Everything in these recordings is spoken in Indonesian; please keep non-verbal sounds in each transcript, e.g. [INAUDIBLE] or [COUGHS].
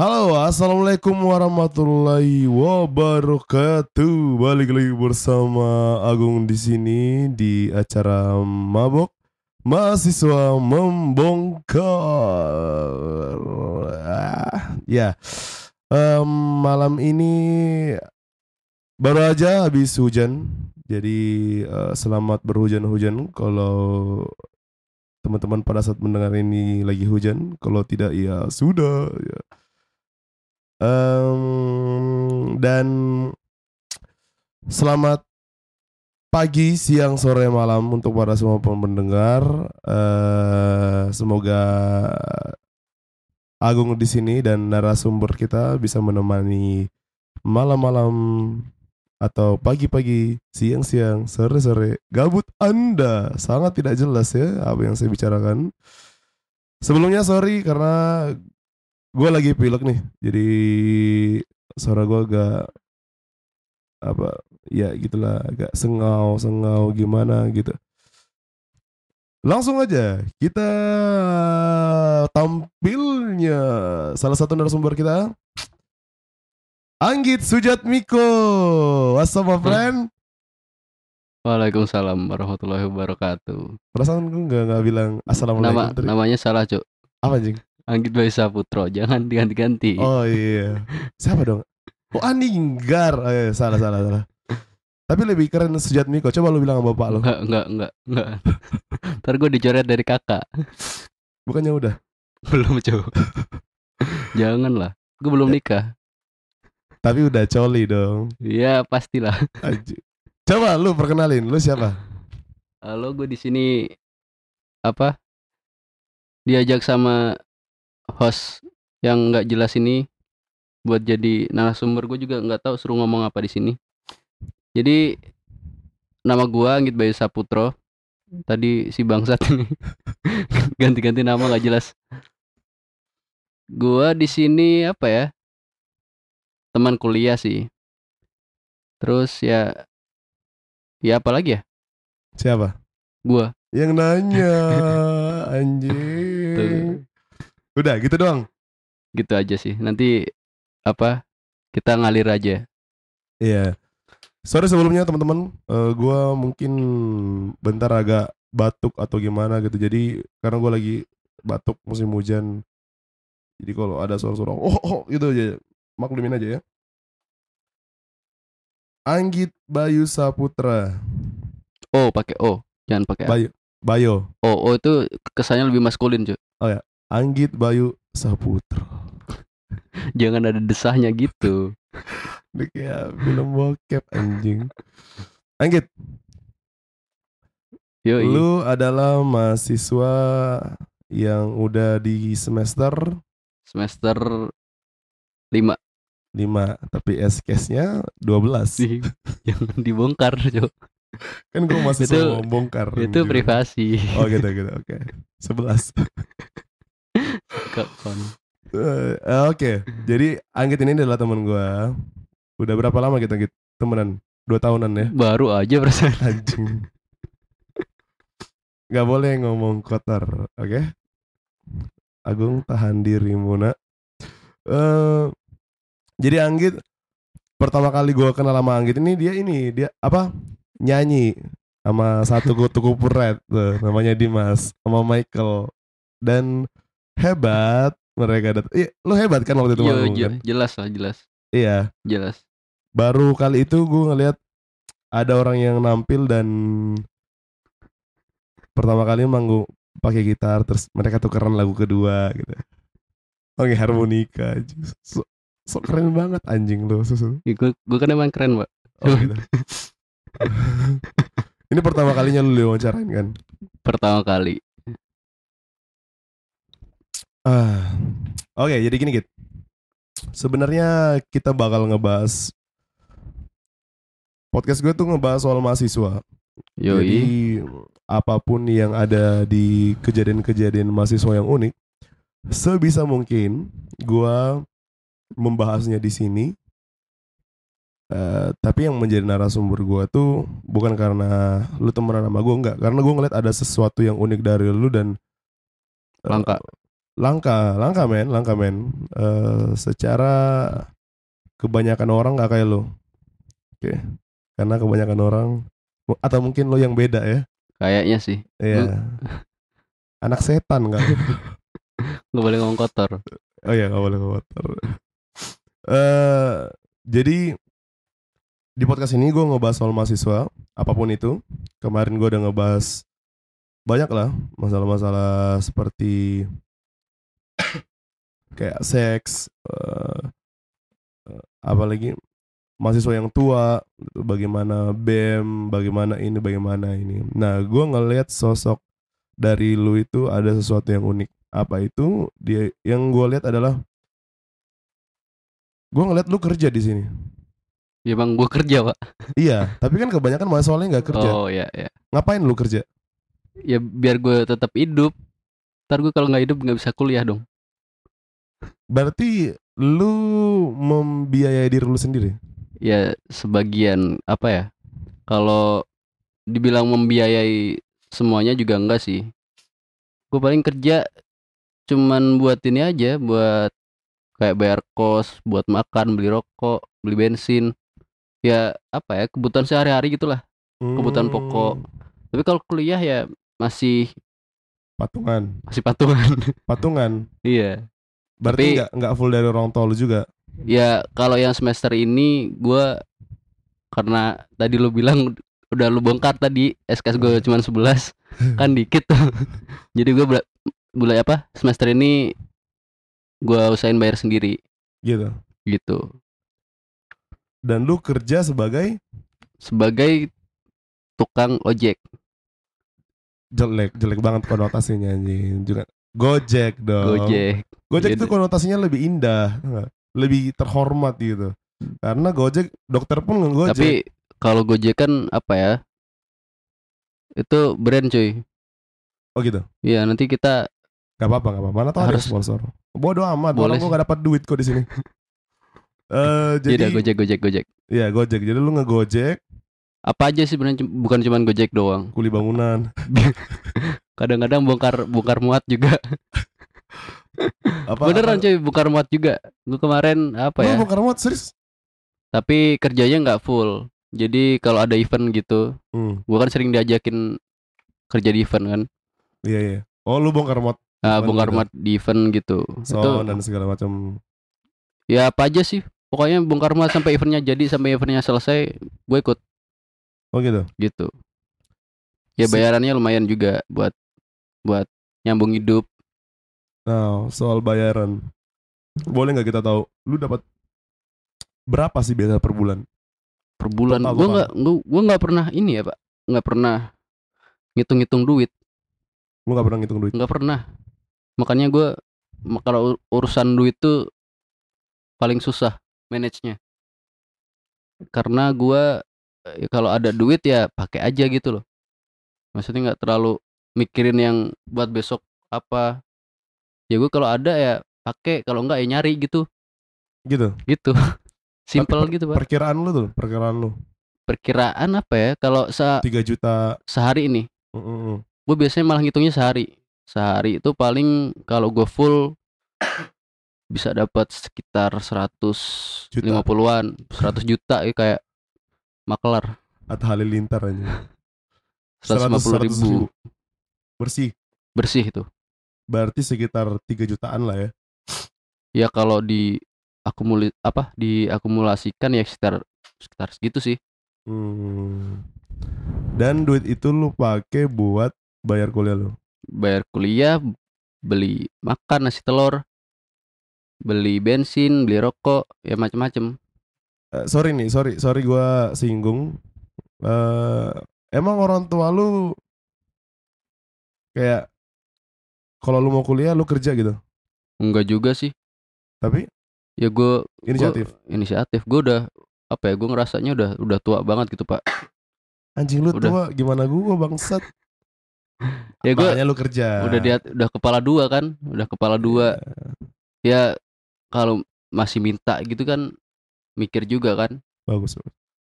Halo, assalamualaikum warahmatullahi wabarakatuh. Balik lagi bersama Agung di sini di acara mabok mahasiswa membongkar. Ya, Em, malam ini baru aja habis hujan. Jadi eh, selamat berhujan-hujan kalau teman-teman pada saat mendengar ini lagi hujan. Kalau tidak ya sudah. Ya. Em, dan selamat pagi, siang, sore, malam untuk para semua pendengar. Eh, semoga Agung di sini dan narasumber kita bisa menemani malam-malam atau pagi-pagi, siang-siang, sore-sore, gabut Anda. Sangat tidak jelas ya apa yang saya bicarakan. Sebelumnya sorry karena gue lagi pilek nih, jadi suara gue agak apa ya gitulah agak sengau sengau gimana gitu. Langsung aja kita tampilnya salah satu narasumber kita Anggit Sujatmiko. What's up my friend? Waalaikumsalam warahmatullahi wabarakatuh. Perasaan gue gak, nggak bilang assalamualaikum Nama tadi. namanya salah, Cuk. Apa anjing? Anggit Bayu Saputro, jangan diganti-ganti. Oh iya. Siapa dong? Oh Aninggar. Oh, iya, salah salah salah. Tapi lebih keren Sujatmiko. Coba lu bilang sama bapak lu. Enggak, enggak, enggak, enggak. Ntar gue dicoret dari kakak. Bukannya udah. Belum, Cuk. jangan lah. Gue belum nikah. Tapi udah coli dong. Iya, pastilah. Anjing. Coba lu perkenalin. Lu siapa? Halo, gue di sini apa? Diajak sama host yang nggak jelas ini buat jadi narasumber. Gue juga nggak tahu suruh ngomong apa di sini. Jadi nama gua Anggit Bayu Saputro. Tadi si bangsat ini [LAUGHS] ganti-ganti nama nggak jelas. Gua di sini apa ya? Teman kuliah sih. Terus ya ya apa lagi ya? Siapa? Gua. Yang nanya. [LAUGHS] Anjing. Udah gitu doang. gitu aja sih nanti apa kita ngalir aja Iya. Sorry sebelumnya teman-teman, Eh gua mungkin bentar agak batuk atau gimana gitu. Jadi karena gua lagi batuk musim hujan. Jadi kalau ada suara-suara oh, oh gitu aja, maklumin aja ya. Anggit Bayu Saputra, oh pakai o jangan pakai A. Bayu, Bayo, oh oh itu kesannya lebih maskulin cuy Anggit Bayu Saputra. jangan ada desahnya gitu. Ini kayak film bokep anjing. Anggit, yo lu adalah mahasiswa yang udah di semester? Semester lima. 5 tapi S-case-nya 12 sih jangan dibongkar cuy kan gue masih Itu- mau bongkar itu privasi. Oh gitu gitu. Oke. 11 [LAUGHS] kapan Eh, oke. Jadi Anggit ini adalah teman gue udah berapa lama kita Anggit temenan? Dua tahunan ya? Baru aja perasaan. [LAUGHS] Anjing. Nggak boleh ngomong kotor oke? Agung tahan dirimu nak. Eh, jadi Anggit pertama kali gue kenal sama Anggit ini dia ini dia apa? Nyanyi sama satu kutu kupuret tuh namanya Dimas sama Michael. Dan hebat mereka datang. Iya, lu hebat kan waktu itu yo manggung je- kan? jelas lah jelas Iya, jelas baru kali itu gue ngeliat ada orang yang nampil dan pertama kali manggung pakai gitar terus mereka tukeran lagu kedua gitu. Pakai harmonika aja. So, so keren banget anjing lu susu. gue gue kan emang keren pak Oh gitu. [LAUGHS] Ini pertama kalinya lu diwawancarain kan? pertama kali Ah. Oke, jadi gini gitu. Sebenarnya kita bakal ngebahas podcast gue tuh ngebahas soal mahasiswa. yo Jadi apa pun yang ada di kejadian-kejadian mahasiswa yang unik, sebisa mungkin gua membahasnya di sini. Eh, tapi yang menjadi narasumber gua tuh bukan karena lu temenan sama gua enggak, karena gua ngeliat ada sesuatu yang unik dari lu dan eh, Langka. Langka, langka men, langka men. Eh, secara kebanyakan orang nggak kayak lo. Oke. Karena kebanyakan orang atau mungkin lo yang beda ya. Kayaknya sih. Iya. [LAUGHS] Anak setan kan. [LAUGHS] Nggak boleh ngomong kotor. Oh iya, nggak boleh kotor. Eh, jadi di podcast ini gue ngebahas soal mahasiswa, apa pun itu. Kemarin gue udah ngebahas banyak lah masalah-masalah seperti kayak seks, eh, apalagi mahasiswa yang tua, bagaimana BEM, bagaimana ini, bagaimana ini. Nah, gue ngelihat sosok dari lu itu ada sesuatu yang unik. Apa itu? Dia yang gue lihat adalah gue ngeliat lu kerja di sini. Ya bang, gue kerja pak. Iya, tapi kan kebanyakan mahasiswanya nggak kerja. Oh ya ya. Ngapain lu kerja? Ya biar gue tetap hidup. Ntar gue kalau nggak hidup nggak bisa kuliah dong. Berarti lu membiayai diri lu sendiri. Ya sebagian apa ya? Kalau dibilang membiayai semuanya juga enggak sih. Gue paling kerja cuman buat ini aja, buat kayak bayar kos, buat makan, beli rokok, beli bensin. Ya apa ya kebutuhan sehari-hari gitulah, kebutuhan Hmm, pokok. Tapi kalau kuliah ya masih Patungan, masih patungan. patungan. [LAUGHS] iya. Berarti nggak nggak full dari orang tua lu juga. Ya kalau yang semester ini gua karena tadi lu bilang udah lu bongkar tadi SKS gue cuma 11 kan dikit tuh. Jadi gue mulai apa semester ini gua usahain bayar sendiri Gitu. gitu. Dan lu kerja sebagai Sebagai tukang ojek. jelek, jelek banget konotasinya anjing. Juga Gojek dong. Gojek. Gojek itu konotasinya lebih indah, lebih terhormat gitu. Karena Gojek dokter pun ngegojek. Tapi kalau Gojek kan apa ya? Itu brand cuy. oh gitu. Iya nanti kita Gak apa-apa, gak apa-apa. Mana tahu ada Harus- sponsor. Bodoh amat, Boleh sih. gak dapat duit kok di sini. [LAUGHS] Eh jadi jadi Gojek Gojek Gojek. Iya Gojek. Jadi lu ngegojek, Apa aja sih bukan cuma Gojek doang. kuli bangunan. [LAUGHS] Kadang-kadang bongkar bongkar muat juga. Apa? Beneran apa- cuy, bongkar muat juga. Gue kemarin apa ya? bongkar muat serius? Tapi kerjanya nggak full. Jadi kalau ada event gitu, Hmm, gue kan sering diajakin kerja di event kan. iya iya. Oh lu bongkar muat Event bongkar gitu. muat di event gitu. Itu sound dan segala macam. ya apa aja sih? Pokoknya bongkar muat sampai eventnya jadi sampai eventnya selesai, gue ikut Oh gitu. gitu. Ya bayarannya lumayan juga buat buat nyambung hidup. Nah soal bayaran, boleh nggak kita tahu? Lu dapat berapa sih biasa per bulan? per bulan. Total, Gue total. nggak gue nggak pernah ini ya pak, nggak pernah ngitung-ngitung duit, Lu nggak pernah ngitung duit? nggak pernah. Makanya gue kalau ur- urusan duit tuh paling susah manage-nya. Karena gue eh, kalau ada duit ya pakai aja gitu loh. Maksudnya nggak terlalu mikirin yang buat besok apa. Ya gue kalau ada ya pakai, kalau enggak ya nyari gitu, Gitu. gitu. [LAUGHS] Simple per- gitu pak. Perkiraan lu tuh, perkiraan lu Perkiraan apa ya? Kalau se 3 juta. sehari ini Mm, mm, gue biasanya malah ngitungnya sehari sehari itu paling kalau gue full [COUGHS] bisa dapat sekitar 150-an 100 juta ya kayak makelar Atta Halilintar aja. [LAUGHS] 150 ribu Bersih. bersih itu Berarti sekitar 3 jutaan lah ya. ya kalau di akumuli apa diakumulasikan ya sekitar sekitar segitu sih Hmm. Dan duit itu lu pakai buat bayar kuliah lu. bayar kuliah beli makan nasi telur beli bensin beli rokok ya macem-macem Eh, sorry nih, sorry, sorry gua singgung. Eh emang orang tua lu kayak kalau lu mau kuliah lu kerja gitu. enggak juga sih Tapi ya gue inisiatif. Gua- inisiatif gue udah apa ya gue ngerasanya udah udah tua banget gitu pak Anjing lu udah. tua gimana gua bangsat. [LAUGHS] ya gue lu kerja. udah di udah kepala dua kan udah kepala dua ya kalau masih minta gitu kan mikir juga kan Bagus.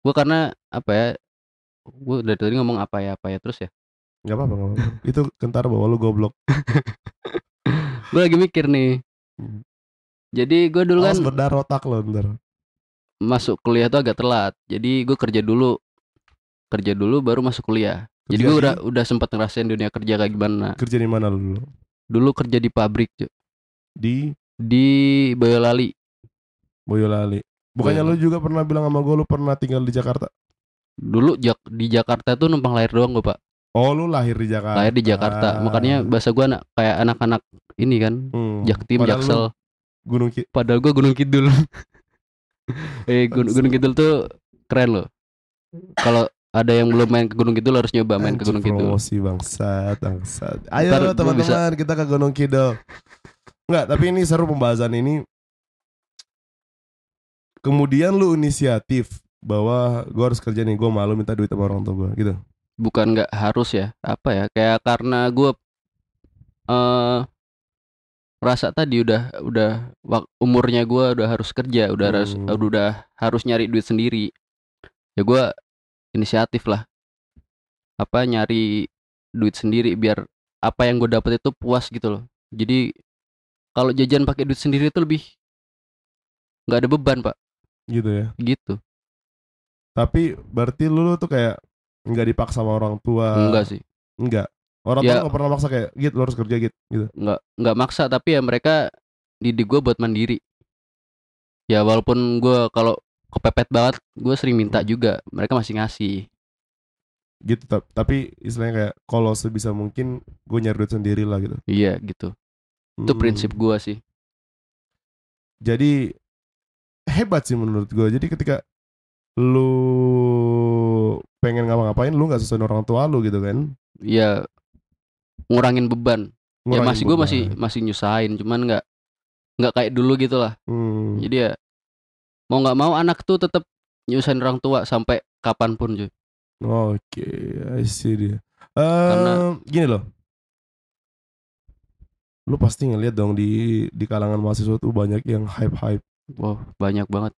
gue karena apa ya gue dari tadi ngomong apa ya apa ya terus ya Gak apa-apa, gak apa-apa. [LAUGHS] Itu kentar bahwa lu goblok. gue lagi mikir nih Hmm. jadi gue dulu kan berdarah otak lo ntar. masuk kuliah tuh agak telat jadi gue kerja dulu kerja dulu baru masuk kuliah jadi Kerja gue di- udah udah sempat ngerasain dunia kerja kayak gimana Kerja di mana lu dulu? dulu kerja di pabrik Cuk. Di di Boyolali Boyolali. Bukannya lu Boyolali. juga pernah bilang sama gue lu pernah tinggal di Jakarta? dulu Jak- di Jakarta tuh numpang lahir doang gue pak Oh lu lahir di Jakarta. lahir di Jakarta makanya bahasa gue anak kayak anak-anak ini kan Hmm. Jaktim Padahal Jaksel Gunung Ki padahal gue Gunung Kidul [LAUGHS] eh Gun-. Gunung Kidul tuh keren loh kalau ada yang belum main ke Gunung Kidul harus nyoba main ke Anjing, Gunung Kidul promosi bangsat, bangsat. Ayo gua teman-teman kita ke Gunung Kidul. Enggak, tapi ini seru pembahasan ini. Kemudian lu inisiatif bahwa gue harus kerja nih, gue malu minta duit sama orang tua gue, gitu. Bukan nggak harus ya apa ya kayak karena gue eh rasa tadi udah udah umurnya gue udah harus kerja udah harus Hmm. udah harus nyari duit sendiri. Ya gue inisiatif lah. Apa nyari duit sendiri biar apa yang gue dapat itu puas gitu loh. Jadi kalau jajan pakai duit sendiri itu lebih nggak ada beban pak. Gitu ya. gitu. Tapi berarti lu, lu tuh kayak nggak dipaksa sama orang tua. enggak sih Enggak. Orang Ya. tua nggak pernah maksa kayak, gitu lu harus kerja gitu. gitu. nggak nggak maksa tapi ya mereka didik gue buat mandiri ya walaupun gue kalau kepepet banget gue sering minta juga mereka masih ngasih Gitu. tap- Tapi istilahnya kayak kalau sebisa mungkin gue nyari duit sendiri lah gitu. iya gitu itu Hmm. prinsip gue sih jadi hebat sih menurut gue jadi ketika lu pengen ngapa-ngapain lu nggak sesuai orang tua lu gitu kan? Ya ngurangin beban. Ya Ngurangin masih gue masih masih nyusahin cuman nggak nggak kayak dulu gitu lah. Hmm. jadi ya mau nggak mau anak tuh tetap nyusahin orang tua sampai kapan pun cuy. Oke I see dia. Eh, Karena- gini loh. Lu pasti ngeliat dong di di kalangan mahasiswa tuh banyak yang hype hype wow banyak banget.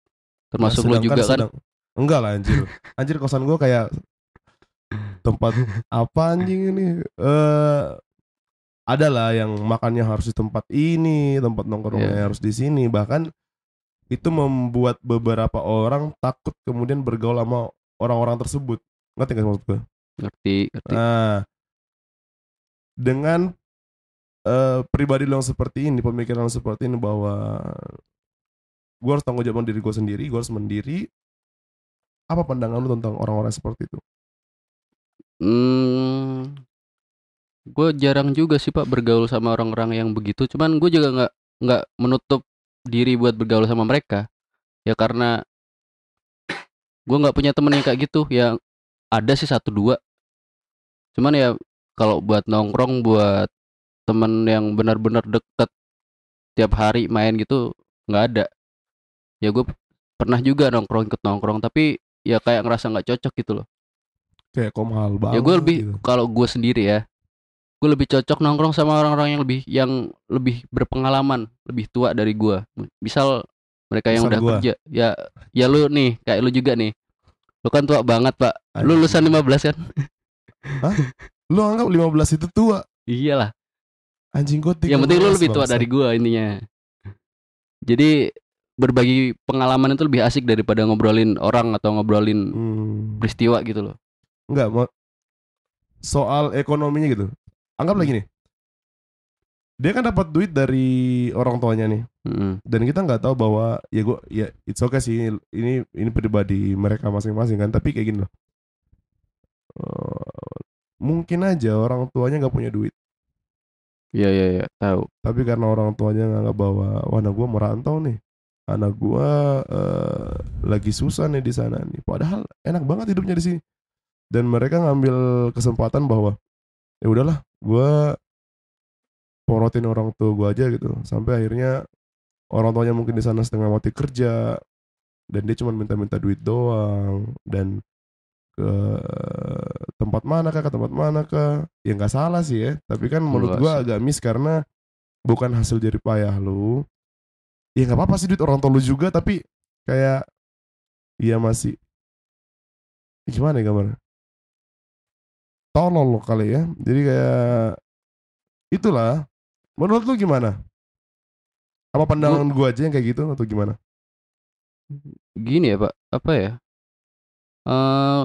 Termasuk lu juga kan enggak lah anjir. Anjir kosan gue kayak tempat apa anjing ini? Eh ada lah yang makannya harus di tempat ini tempat nongkrongnya Iya. harus di sini. Bahkan itu membuat beberapa orang takut kemudian bergaul sama orang-orang tersebut. Ngerti nggak maksud gue ngerti ngerti. Nah dengan eh, pribadi lo yang seperti ini pemikiran lo seperti ini bahwa gue harus tanggung jawab diri gue sendiri gue harus mendiri apa pandangan lu tentang orang-orang seperti itu Hmm, gue jarang juga sih pak bergaul sama orang-orang yang begitu. Cuman gue juga nggak nggak menutup diri buat bergaul sama mereka. Ya karena gue nggak punya temen yang kayak gitu. Ya ada sih satu dua. Cuman ya kalau buat nongkrong buat temen yang benar-benar deket tiap hari main gitu nggak ada. Ya gue pernah juga nongkrong ikut nongkrong tapi ya kayak ngerasa nggak cocok gitu loh. kayak komhal banget ya gue lebih gitu. kalau gue sendiri ya gue lebih cocok nongkrong sama orang-orang yang lebih yang lebih berpengalaman lebih tua dari gue misal mereka yang Misal udah gua. kerja ya ya lu nih kayak lu juga nih. Lu kan tua banget pak. Lu Anjing. lulusan 15 kan? Lu anggap 15 itu tua. Iyalah. Anjing gue yang penting lu lebih tua dari gue intinya. Jadi berbagi pengalaman itu lebih asik daripada ngobrolin orang atau ngobrolin hmm. peristiwa gitu loh Enggak, mau soal ekonominya gitu. Anggap lagi nih. Dia kan dapat duit dari orang tuanya nih. Mm. Dan kita nggak tahu bahwa ya gua ya it's okay sih ini ini pribadi mereka masing-masing kan, tapi kayak gini loh. Eh, mungkin aja orang tuanya nggak punya duit, iya iya iya tahu tapi karena orang tuanya nganggap bahwa wah anak gua merantau nih. Anak gua eh, lagi susah nih di sana nih. Padahal enak banget hidupnya di sini. Dan mereka ngambil kesempatan bahwa ya udahlah, gua porotin orang tua gua aja gitu. Sampai akhirnya orang tuanya mungkin di sana setengah mati kerja dan dia cuma minta-minta duit doang dan ke tempat mana kah ke tempat mana kah ya nggak salah sih ya tapi kan menurut gua agak miss karena bukan hasil jerih payah lu ya nggak apa-apa sih duit orang tua lu juga tapi kayak iya masih. Gimana ya gambar tolol lo kali ya. Jadi kayak itulah. Menurut lu gimana? Apa pandangan gua aja yang kayak gitu atau gimana? gini ya pak. Apa ya? Eh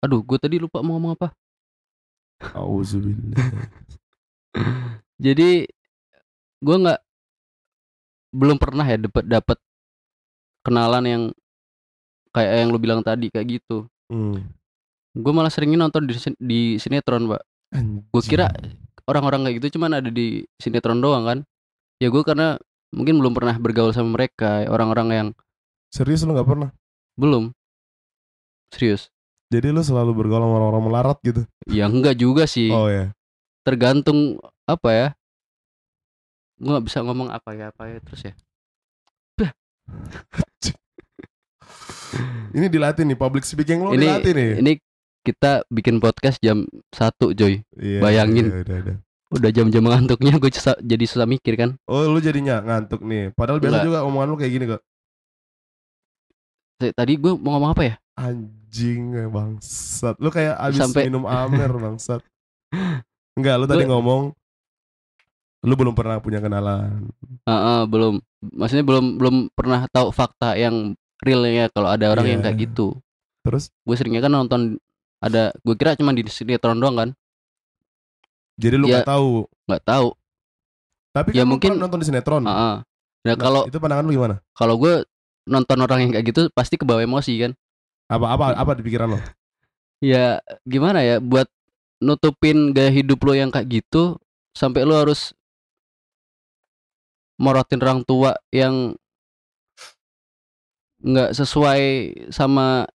aduh gue tadi lupa mau ngomong apa. Auzubillah. [LAUGHS] jadi gue nggak belum pernah ya dapat dapat kenalan yang kayak yang lu bilang tadi kayak gitu Hmm. gue malah seringin nonton di, di sinetron pak gue kira orang-orang kayak gitu cuman ada di sinetron doang kan ya gue karena mungkin belum pernah bergaul sama mereka orang-orang yang Serius lu nggak pernah? belum serius Jadi lu selalu bergaul sama orang-orang melarat gitu? ya enggak juga sih Oh ya. tergantung apa ya gue nggak bisa ngomong apa ya apa ya terus ya [LAUGHS] Ini dilatih nih public speaking lu ini dilatih nih. ini kita bikin podcast jam satu Joy Iya, bayangin. iya, udah, udah. udah jam-jam ngantuknya gue jadi susah mikir kan Oh lu jadinya ngantuk nih. Padahal biasa Enggak. juga omongan lu kayak gini kok. Tadi gue mau ngomong apa ya Anjing eh, bangsat. Lu kayak abis Sampai- minum amer [LAUGHS] bangsat. Enggak, lu tadi Gua- ngomong lu belum pernah punya kenalan. Heeh, belum maksudnya belum belum pernah tahu fakta yang realnya kalau ada orang yang Iya. kayak gitu Terus gue seringnya kan nonton ada gue kira cuma di sinetron doang kan jadi lu Ya. nggak tahu. nggak tahu Tapi Ya, kan mungkin- nonton di sinetron. Heeh. nah Nah, kalau itu pandangan lu gimana? kalau gue nonton orang yang kayak gitu pasti kebawa emosi kan Apa apa apa di pikiran lo? [LAUGHS] ya gimana ya buat nutupin gaya hidup lo yang kayak gitu sampai lo harus morotin orang tua yang nggak sesuai sama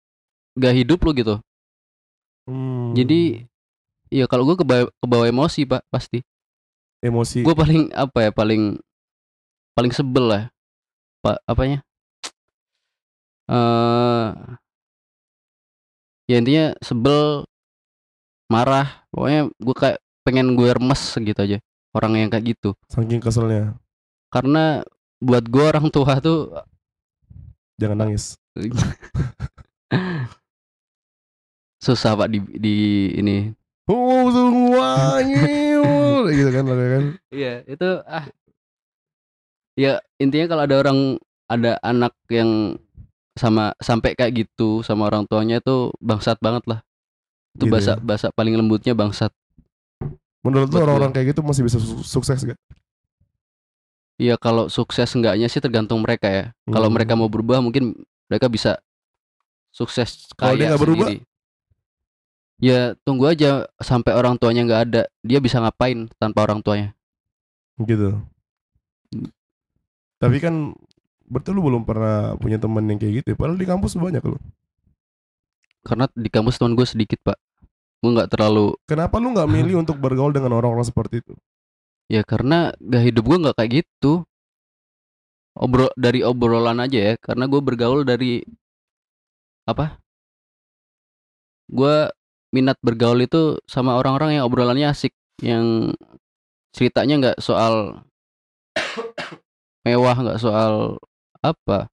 gaya hidup lo gitu. Hmm, jadi ya kalau gue kebawa, kebawa emosi pak pasti. Emosi. gue paling apa ya paling paling sebel lah. Pak apanya? Eh ya intinya sebel marah pokoknya gue kayak pengen gue remes gitu aja orang yang kayak gitu. Saking keselnya. Karena buat gue orang tua tuh Jangan nangis. [LAUGHS] susah pak di di ini semuanya [LAUGHS] gitu kan lagu kan. iya itu ah ya intinya kalau ada orang ada anak yang sama sampai kayak gitu sama orang tuanya itu bangsat banget lah itu Gitu bahasa ya. bahasa paling lembutnya bangsat Menurut lu Buat orang-orang kayak gitu masih bisa su- sukses gak? Ya kalau sukses enggaknya sih tergantung mereka ya kalau Hmm. mereka mau berubah mungkin mereka bisa sukses Kalau dia kaya nggak berubah? sendiri ya tunggu aja sampai orang tuanya nggak ada dia bisa ngapain tanpa orang tuanya Gitu. Tapi kan berarti lu belum pernah punya teman yang kayak gitu. ya? Padahal di kampus banyak lu. karena di kampus teman gue sedikit pak gue nggak terlalu Kenapa lu nggak milih untuk bergaul dengan orang-orang seperti itu? Ya karena gak hidup gue nggak kayak gitu. Obrol dari obrolan aja ya, karena gue bergaul dari apa? Gue minat bergaul itu sama orang-orang yang obrolannya asik, yang ceritanya nggak soal [COUGHS] mewah, nggak soal apa,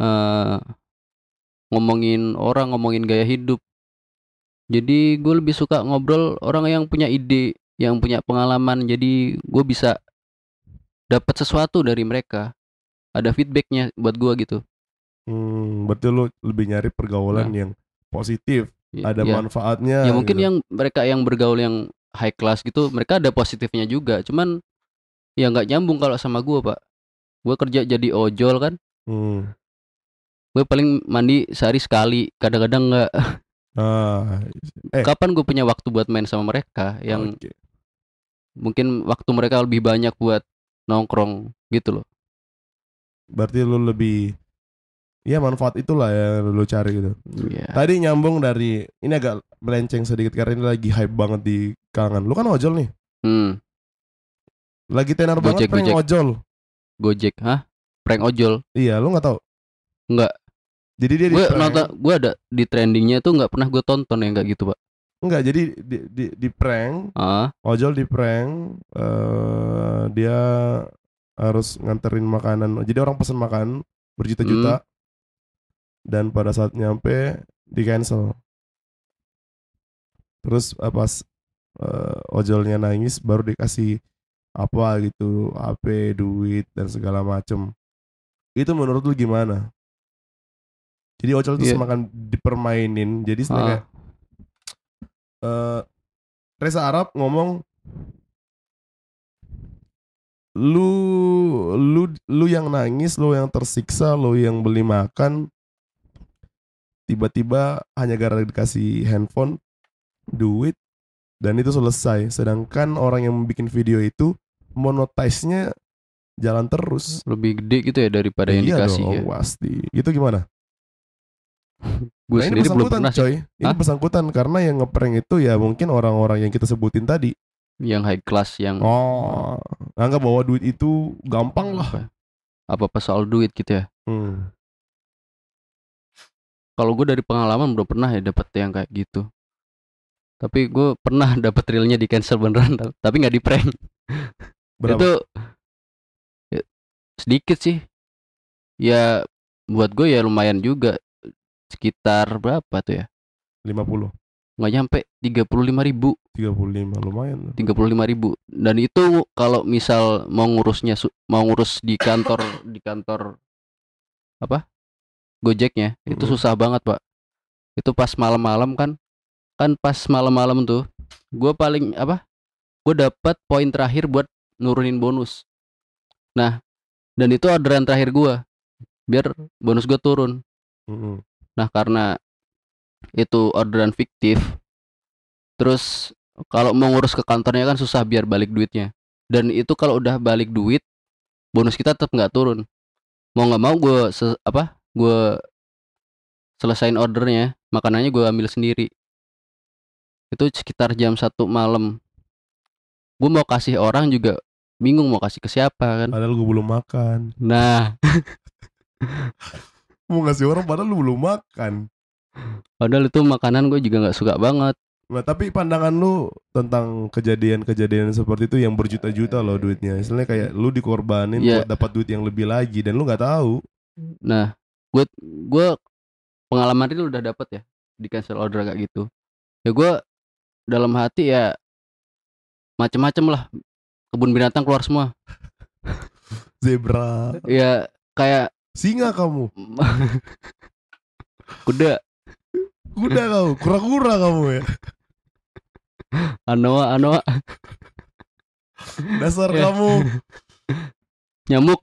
eh ngomongin orang, ngomongin gaya hidup. Jadi gue lebih suka ngobrol orang yang punya ide, yang punya pengalaman jadi gue bisa dapat sesuatu dari mereka ada feedbacknya buat gue gitu Hmm, berarti lu lebih nyari pergaulan yang positif, Y- ada ya, manfaatnya. ya mungkin gitu. yang mereka yang bergaul yang high class gitu mereka ada positifnya juga cuman ya nggak nyambung kalau sama gue pak gue kerja jadi ojol kan Hmm. gue paling mandi sehari sekali kadang-kadang nggak Ah, Eh. kapan gue punya waktu buat main sama mereka yang oke. Mungkin waktu mereka lebih banyak buat nongkrong gitu loh Berarti lu lebih ya manfaat itulah yang lu cari gitu. ya Tadi nyambung dari ini agak melenceng sedikit karena ini lagi hype banget di kalangan. Lu kan ojol nih. hmm, Lagi tenar banget Gojek, prank Gojek. ojol. gojek hah prank ojol Iya, lu nggak tahu. Nggak. Jadi dia di gue nonton gue ada di trendingnya tuh nggak pernah gue tonton yang kayak gitu pak Enggak, jadi di, di, di prank, ah ojol di prank eh dia harus nganterin makanan. Jadi orang pesan makan berjuta-juta. Dan pada saat nyampe di cancel. Terus eh, pas eh, ojolnya nangis baru dikasih apa gitu HP duit dan segala macem itu menurut lu gimana jadi ojol itu Iya. semakin dipermainin jadi sebenarnya Ah, eh, Reza Arab ngomong lu lu lu yang nangis lu yang tersiksa lu yang beli makan tiba-tiba hanya gara dikasih handphone duit dan itu selesai. Sedangkan orang yang bikin video itu monetize-nya jalan terus. Lebih gede gitu ya daripada yang iya dikasih dong ya. pasti. Itu gimana Gue Nah, ini sendiri belum bersangkutan, pernah coy ini Hah? bersangkutan karena yang ngeprank itu ya mungkin orang-orang yang kita sebutin tadi yang high class yang oh anggap bahwa duit itu gampang lah apa apa soal duit gitu ya. Hmm. Kalau gue dari pengalaman belum pernah ya dapet yang kayak gitu. Tapi gue pernah [LAUGHS] dapet realnya di cancel beneran ta- tapi nggak di prank. [LAUGHS] berapa Itu ya, sedikit sih. Ya buat gue ya lumayan juga sekitar berapa tuh ya? 50 Nggak nyampe 35 ribu. 35 lumayan. loh. 35 ribu. Dan itu kalau misal mau ngurusnya mau ngurus di kantor di kantor apa? Gojeknya itu susah banget pak. Itu pas malam-malam kan kan pas malam-malam tuh gue paling apa gue dapat poin terakhir buat nurunin bonus. Nah dan itu orderan terakhir gue biar bonus gue turun. Mm-mm. Nah, karena itu orderan fiktif, terus kalau mau ngurus ke kantornya kan susah biar balik duitnya. Dan itu kalau udah balik duit, bonus kita tetap nggak turun. Mau nggak mau gue apa? Gue selesain ordernya, makanannya gue ambil sendiri. Itu sekitar jam satu malam. Gue mau kasih orang juga bingung mau kasih ke siapa kan. padahal gue belum makan Nah, [LAUGHS] mau ngasih orang padahal lu belum makan padahal itu makanan gue juga nggak suka banget. nah tapi pandangan lu tentang kejadian-kejadian seperti itu yang berjuta-juta loh duitnya istilahnya kayak lu dikorbanin Iya. buat dapat duit yang lebih lagi dan lu nggak tahu Nah, gue gue pengalaman itu udah dapet ya di cancel order kayak gitu. Ya gue dalam hati ya macem-macem lah kebun binatang keluar semua. zebra Ya kayak singa kamu [LAUGHS] kuda, kuda kamu kura-kura kamu ya anoa, anoa, dasar Ya. kamu nyamuk.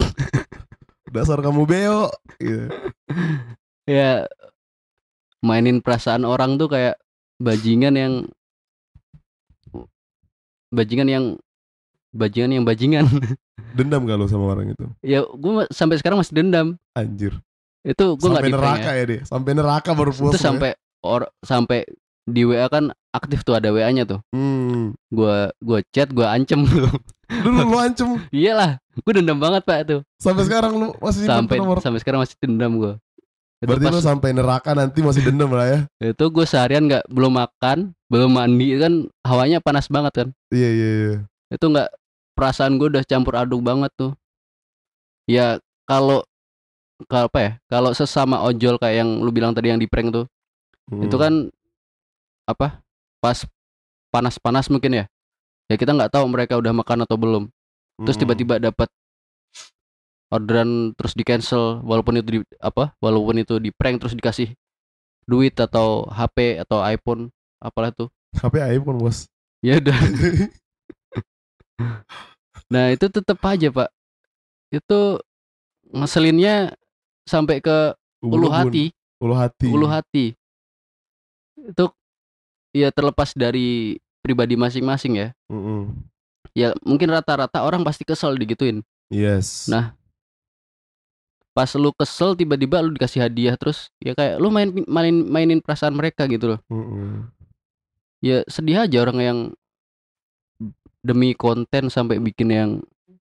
dasar kamu beo gitu. Ya mainin perasaan orang tuh kayak bajingan yang bajingan yang bajingan yang bajingan. [LAUGHS] dendam lu sama orang itu ya gue sampai sekarang masih dendam. anjir Itu gue nggak neraka ya. ya deh sampai neraka baru puas Itu lu ya. sampai or sampai di WA kan aktif tuh ada WA-nya tuh. hmm. gua gua chat gua ancem tuh dulu lu ancem [LAUGHS] iyalah gua dendam banget pak tuh sampai sekarang lu masih sampai nomor sampai sekarang masih dendam gua itu berarti pas lu sampai neraka nanti masih dendam lah ya [LAUGHS] itu gua seharian nggak belum makan belum mandi kan hawanya panas banget kan iya iya iya itu nggak perasaan gua udah campur aduk banget tuh. Ya kalau kalau apa ya kalau sesama ojol kayak yang lu bilang tadi yang di prank tuh Hmm. itu kan apa pas panas-panas mungkin ya ya kita nggak tahu mereka udah makan atau belum. Terus Hmm. tiba-tiba dapat orderan terus di cancel walaupun itu di apa walaupun itu di prank terus dikasih duit atau HP atau iPhone apalah tuh. HP iPhone bos. Ya udah [LAUGHS] nah itu tetap aja pak. Itu ngeselinnya sampai ke ulu hati. Ulu hati. Ulu hati. Itu ya terlepas dari pribadi masing-masing ya. Mm-mm. ya mungkin rata-rata orang pasti kesel digituin. Yes. Nah, pas lu kesel tiba-tiba lu dikasih hadiah terus ya kayak lu main mainin mainin perasaan mereka gitu loh. Mm-mm. ya sedih aja orang yang demi konten sampai bikin yang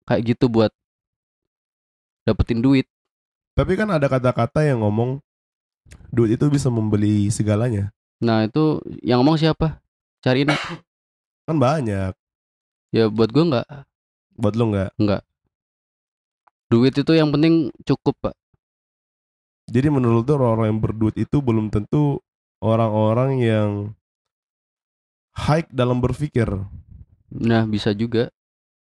kayak gitu buat dapetin duit. Tapi kan ada kata-kata yang ngomong duit itu bisa membeli segalanya. Nah itu yang ngomong siapa? Cariin kan banyak. Ya buat gua nggak. Buat lo nggak? Duit itu yang penting cukup pak. Jadi menurut lo orang-orang yang berduit itu belum tentu orang-orang yang high dalam berpikir. Nah, bisa juga.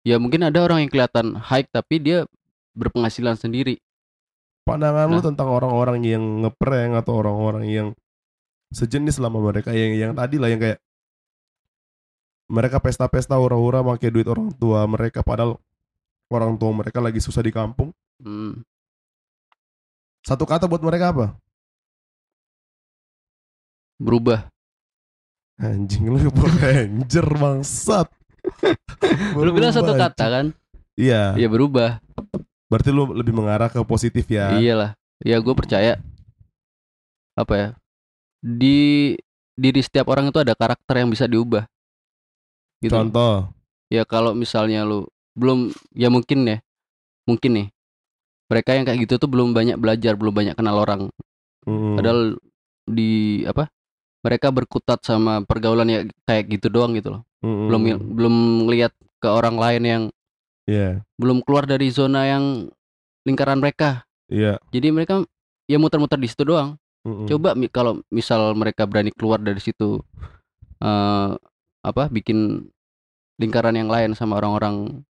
Ya mungkin ada orang yang kelihatan high tapi dia berpenghasilan sendiri. Pandangan lu Nah. tentang orang-orang yang ngeprank atau orang-orang yang sejenis sama mereka yang yang tadi lah yang kayak mereka pesta-pesta hura-hura pakai duit orang tua mereka padahal orang tua mereka lagi susah di kampung. Hmm. Satu kata buat mereka apa? Berubah. Anjing lu [LAUGHS] Power Ranger bangsat. Lu bilang satu kata kan? Iya. Ya berubah. Berarti lu lebih mengarah ke positif ya. Iyalah. Ya gue percaya. Apa ya? Di diri setiap orang itu ada karakter yang bisa diubah. Gitu. Contoh. Ya kalau misalnya lu belum ya mungkin ya. Mungkin nih. Mereka yang kayak gitu tuh belum banyak belajar, belum banyak kenal orang. Mm. Padahal di apa? Mereka berkutat sama pergaulan ya kayak gitu doang gitu loh. Mm-mm. Belum belum ngelihat ke orang lain yang Iya. belum keluar dari zona yang lingkaran mereka. Iya. Jadi mereka ya muter-muter di situ doang. Mm-mm. Coba kalau misal mereka berani keluar dari situ eh apa bikin lingkaran yang lain sama orang-orang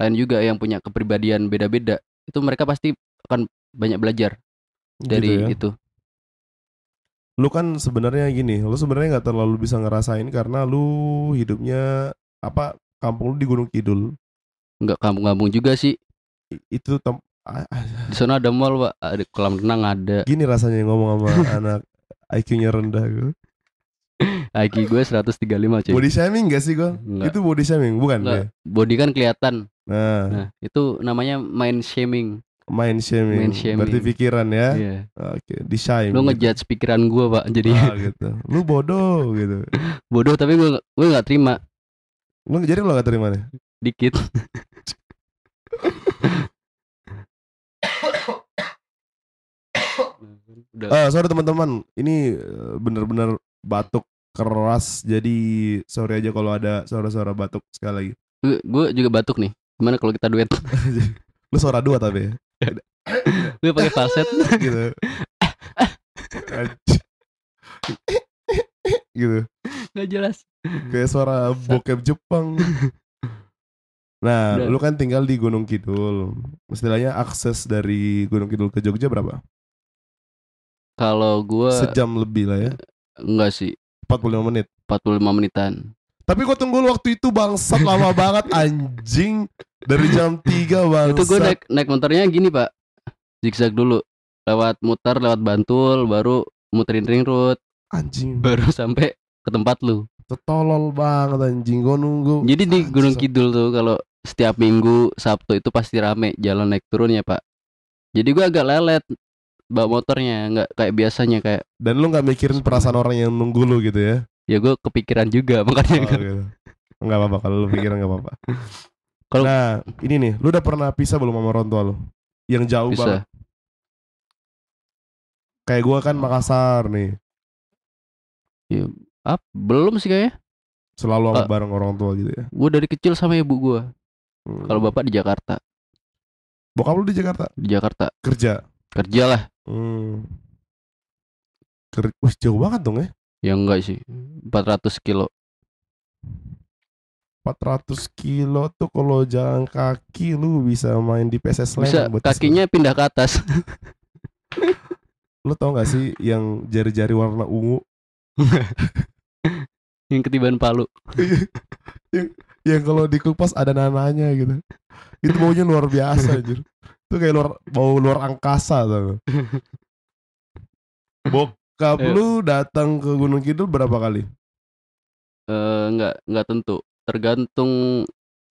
lain juga yang punya kepribadian beda-beda, itu mereka pasti akan banyak belajar dari Gitu ya. itu. Lu kan sebenarnya gini, lu sebenarnya nggak terlalu bisa ngerasain karena lu hidupnya apa kampung lu di Gunung Kidul. Nggak kampung-kampung juga sih. I- Itu tem Di sana ada mall, Pak. Ada kolam renang ada. gini rasanya ngomong sama [LAUGHS] anak IQ-nya rendah gue. IQ gue 135, cuy. Body shaming gak sih gue? Itu body shaming bukan Enggak. ya? Body kan kelihatan. Nah, Nah, itu namanya mind shaming. Mind shaming. Mind shaming. Berarti pikiran ya. Iya. Oke, di shame. Lu gitu. ngejudge pikiran gua, Pak. Jadi Ah, [LAUGHS] gitu. Lu bodoh gitu. [LAUGHS] bodoh tapi gue gue nggak terima Lu jadi lu gak terima nih? dikit. [LAUGHS] Udah. Ah, sorry teman-teman, ini eh, bener-bener batuk keras. Jadi sorry aja kalau ada suara-suara batuk sekali lagi. Gue juga batuk nih. Gimana kalau kita duet? Lu suara dua tapi ya. Gue pakai falset. gitu. Gitu. Gak jelas. Kayak suara bokep Jepang. Nah, Udah. lu kan tinggal di Gunung Kidul. Istilahnya akses dari Gunung Kidul ke Jogja berapa? Kalau gue Sejam lebih lah ya. enggak sih 45 menit. 45 menitan. Tapi gua tunggu lu waktu itu bangsat lama banget anjing. Dari jam 3 bangsat. Itu gue naik naik motornya gini pak. Zigzag dulu. Lewat muter, lewat Bantul, baru muterin ring road, Anjing. [LAUGHS] baru sampai ke tempat lu. Tolol banget anjing. Gua nunggu. Jadi di Anjing, Gunung Kidul tuh kalau setiap minggu Sabtu itu pasti rame jalan naik turunnya pak. Jadi gua agak lelet bawa motornya nggak kayak biasanya kayak Dan lu nggak mikirin perasaan orang yang nunggu lu gitu ya? ya gue kepikiran juga [LAUGHS] makanya Oh, kan. gitu. Nggak apa-apa kalau lu pikiran nggak apa-apa. [LAUGHS] Kalau- nah ini nih, lu udah pernah pisah belum sama orang tua lu? Yang jauh bisa banget. Kayak gua kan Makassar nih, ah belum sih kayaknya selalu sama Ah. bareng orang tua gitu ya. gue dari kecil sama ibu gue Hmm. kalau bapak di Jakarta bokap lu di Jakarta di Jakarta kerja. kerja lah Hmm. Ker Wih, jauh banget dong ya. ya enggak sih 400 kilo 400 kilo tuh kalau jalan kaki lu bisa main di PSS bisa Sleman buat kakinya pindah ke atas [LAUGHS] Lu tau gak sih yang jari-jari warna ungu [LAUGHS] yang ketiban Palu [LAUGHS] yang kalau dikupas ada nananya gitu. Itu baunya luar biasa anjir. Itu kayak luar bau luar angkasa tau. [LAUGHS] Bokap Ayo. lu datang ke Gunung Kidul berapa kali? eh enggak enggak tentu tergantung